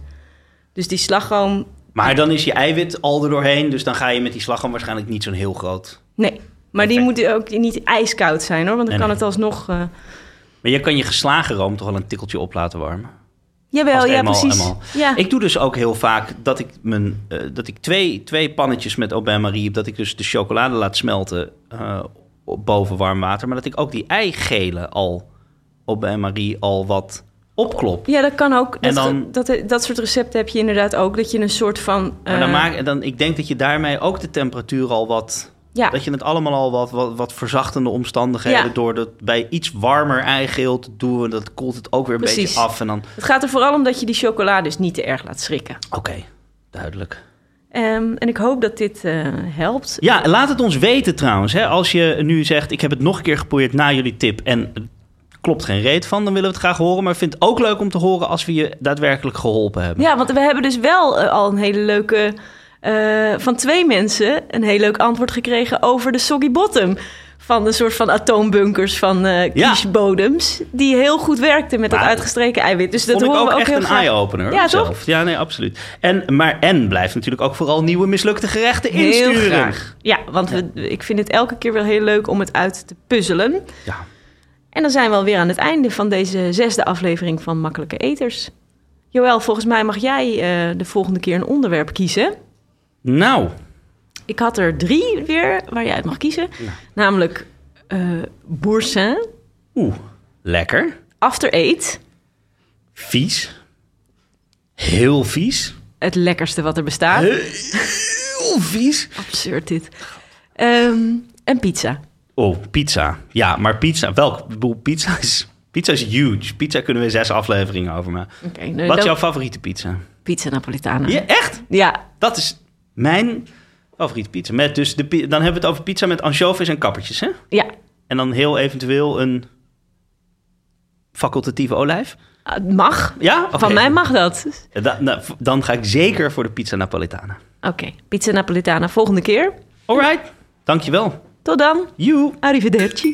Speaker 2: Dus die slagroom,
Speaker 1: Maar dan is je eiwit al er doorheen, dus dan ga je met die slagroom waarschijnlijk niet zo'n heel groot...
Speaker 2: nee. Maar die moet ook niet ijskoud zijn hoor, want dan
Speaker 1: Nee,
Speaker 2: kan
Speaker 1: nee.
Speaker 2: het alsnog... eh,
Speaker 1: Maar je kan je geslagen room toch wel een tikkeltje op laten warmen?
Speaker 2: Jawel,
Speaker 1: het
Speaker 2: ja,
Speaker 1: eenmaal-
Speaker 2: precies.
Speaker 1: eenmaal-
Speaker 2: Ja.
Speaker 1: Ik doe dus ook heel vaak dat ik, mijn, eh, dat ik twee, twee pannetjes met au bain-marie... dat ik dus de chocolade laat smelten eh, boven warm water... maar dat ik ook die eigelen al au bain-marie al wat opklop.
Speaker 2: Ja, dat kan ook.
Speaker 1: En
Speaker 2: Dat,
Speaker 1: dan-
Speaker 2: dat, dat, soort recepten heb je inderdaad ook. Dat je een soort van...
Speaker 1: Maar dan
Speaker 2: eh,
Speaker 1: maak, en dan, ik denk dat je daarmee ook de temperatuur al wat...
Speaker 2: ja,
Speaker 1: Dat je het allemaal al wat, wat, wat verzachtende omstandigheden...
Speaker 2: Ja.
Speaker 1: door dat bij iets warmer eigeel te doen... dat koelt het ook weer een
Speaker 2: Precies.
Speaker 1: beetje af. En dan,
Speaker 2: het gaat er vooral om dat je die chocolade dus niet te erg laat schrikken.
Speaker 1: oké, duidelijk.
Speaker 2: Ehm, en ik hoop dat dit eh, helpt.
Speaker 1: Ja, laat het ons weten trouwens. Hè? Als je nu zegt, ik heb het nog een keer geprobeerd na jullie tip... en er klopt geen reet van, dan willen we het graag horen. Maar ik vind het ook leuk om te horen als we je daadwerkelijk geholpen hebben.
Speaker 2: Ja, want we hebben dus wel eh, al een hele leuke... eh, van twee mensen een heel leuk antwoord gekregen over de soggy bottom. Van de soort van atoombunkers van eh
Speaker 1: Ja.
Speaker 2: kiesbodems. Die heel goed werkten met dat
Speaker 1: Maar-
Speaker 2: uitgestreken eiwit. Dus dat horen
Speaker 1: ook
Speaker 2: we ook
Speaker 1: echt
Speaker 2: heel
Speaker 1: een eye-opener.
Speaker 2: Ja,
Speaker 1: zelf.
Speaker 2: toch?
Speaker 1: Ja, nee, absoluut. En, maar en blijft natuurlijk ook vooral nieuwe mislukte gerechten
Speaker 2: Heel
Speaker 1: insturen.
Speaker 2: graag. Ja, want We, ik vind het elke keer wel heel leuk om het uit te puzzelen.
Speaker 1: Ja.
Speaker 2: En dan zijn we alweer aan het einde van deze zesde aflevering van Makkelijke Eters. Joël, volgens mij mag jij eh, de volgende keer een onderwerp kiezen.
Speaker 1: Nou,
Speaker 2: Ik had er drie weer waar jij uit mag kiezen. Namelijk eh boursin,
Speaker 1: oeh, lekker.
Speaker 2: after eight,
Speaker 1: Vies. Heel vies.
Speaker 2: het lekkerste wat er bestaat.
Speaker 1: Heel vies.
Speaker 2: Absurd dit. Ehm, en pizza.
Speaker 1: Oh, pizza. Ja, maar pizza, welk? Pizza is, pizza is huge. Pizza kunnen we zes afleveringen over maken.
Speaker 2: Oké, nou,
Speaker 1: Wat is jouw favoriete pizza?
Speaker 2: Pizza Napolitana.
Speaker 1: Ja, echt?
Speaker 2: Ja,
Speaker 1: Dat is mijn favoriete pizza. Met dus de, dan hebben we het over pizza met anchovies en kappertjes, hè?
Speaker 2: ja.
Speaker 1: En dan heel eventueel een facultatieve olijf.
Speaker 2: Ah, Het mag.
Speaker 1: Ja?
Speaker 2: Van mij mag dat.
Speaker 1: Da- nou, dan ga ik zeker voor de pizza napolitana.
Speaker 2: Oké, pizza Napolitana volgende keer.
Speaker 1: Alright, dankjewel.
Speaker 2: Tot dan.
Speaker 1: You.
Speaker 2: Arrivederci.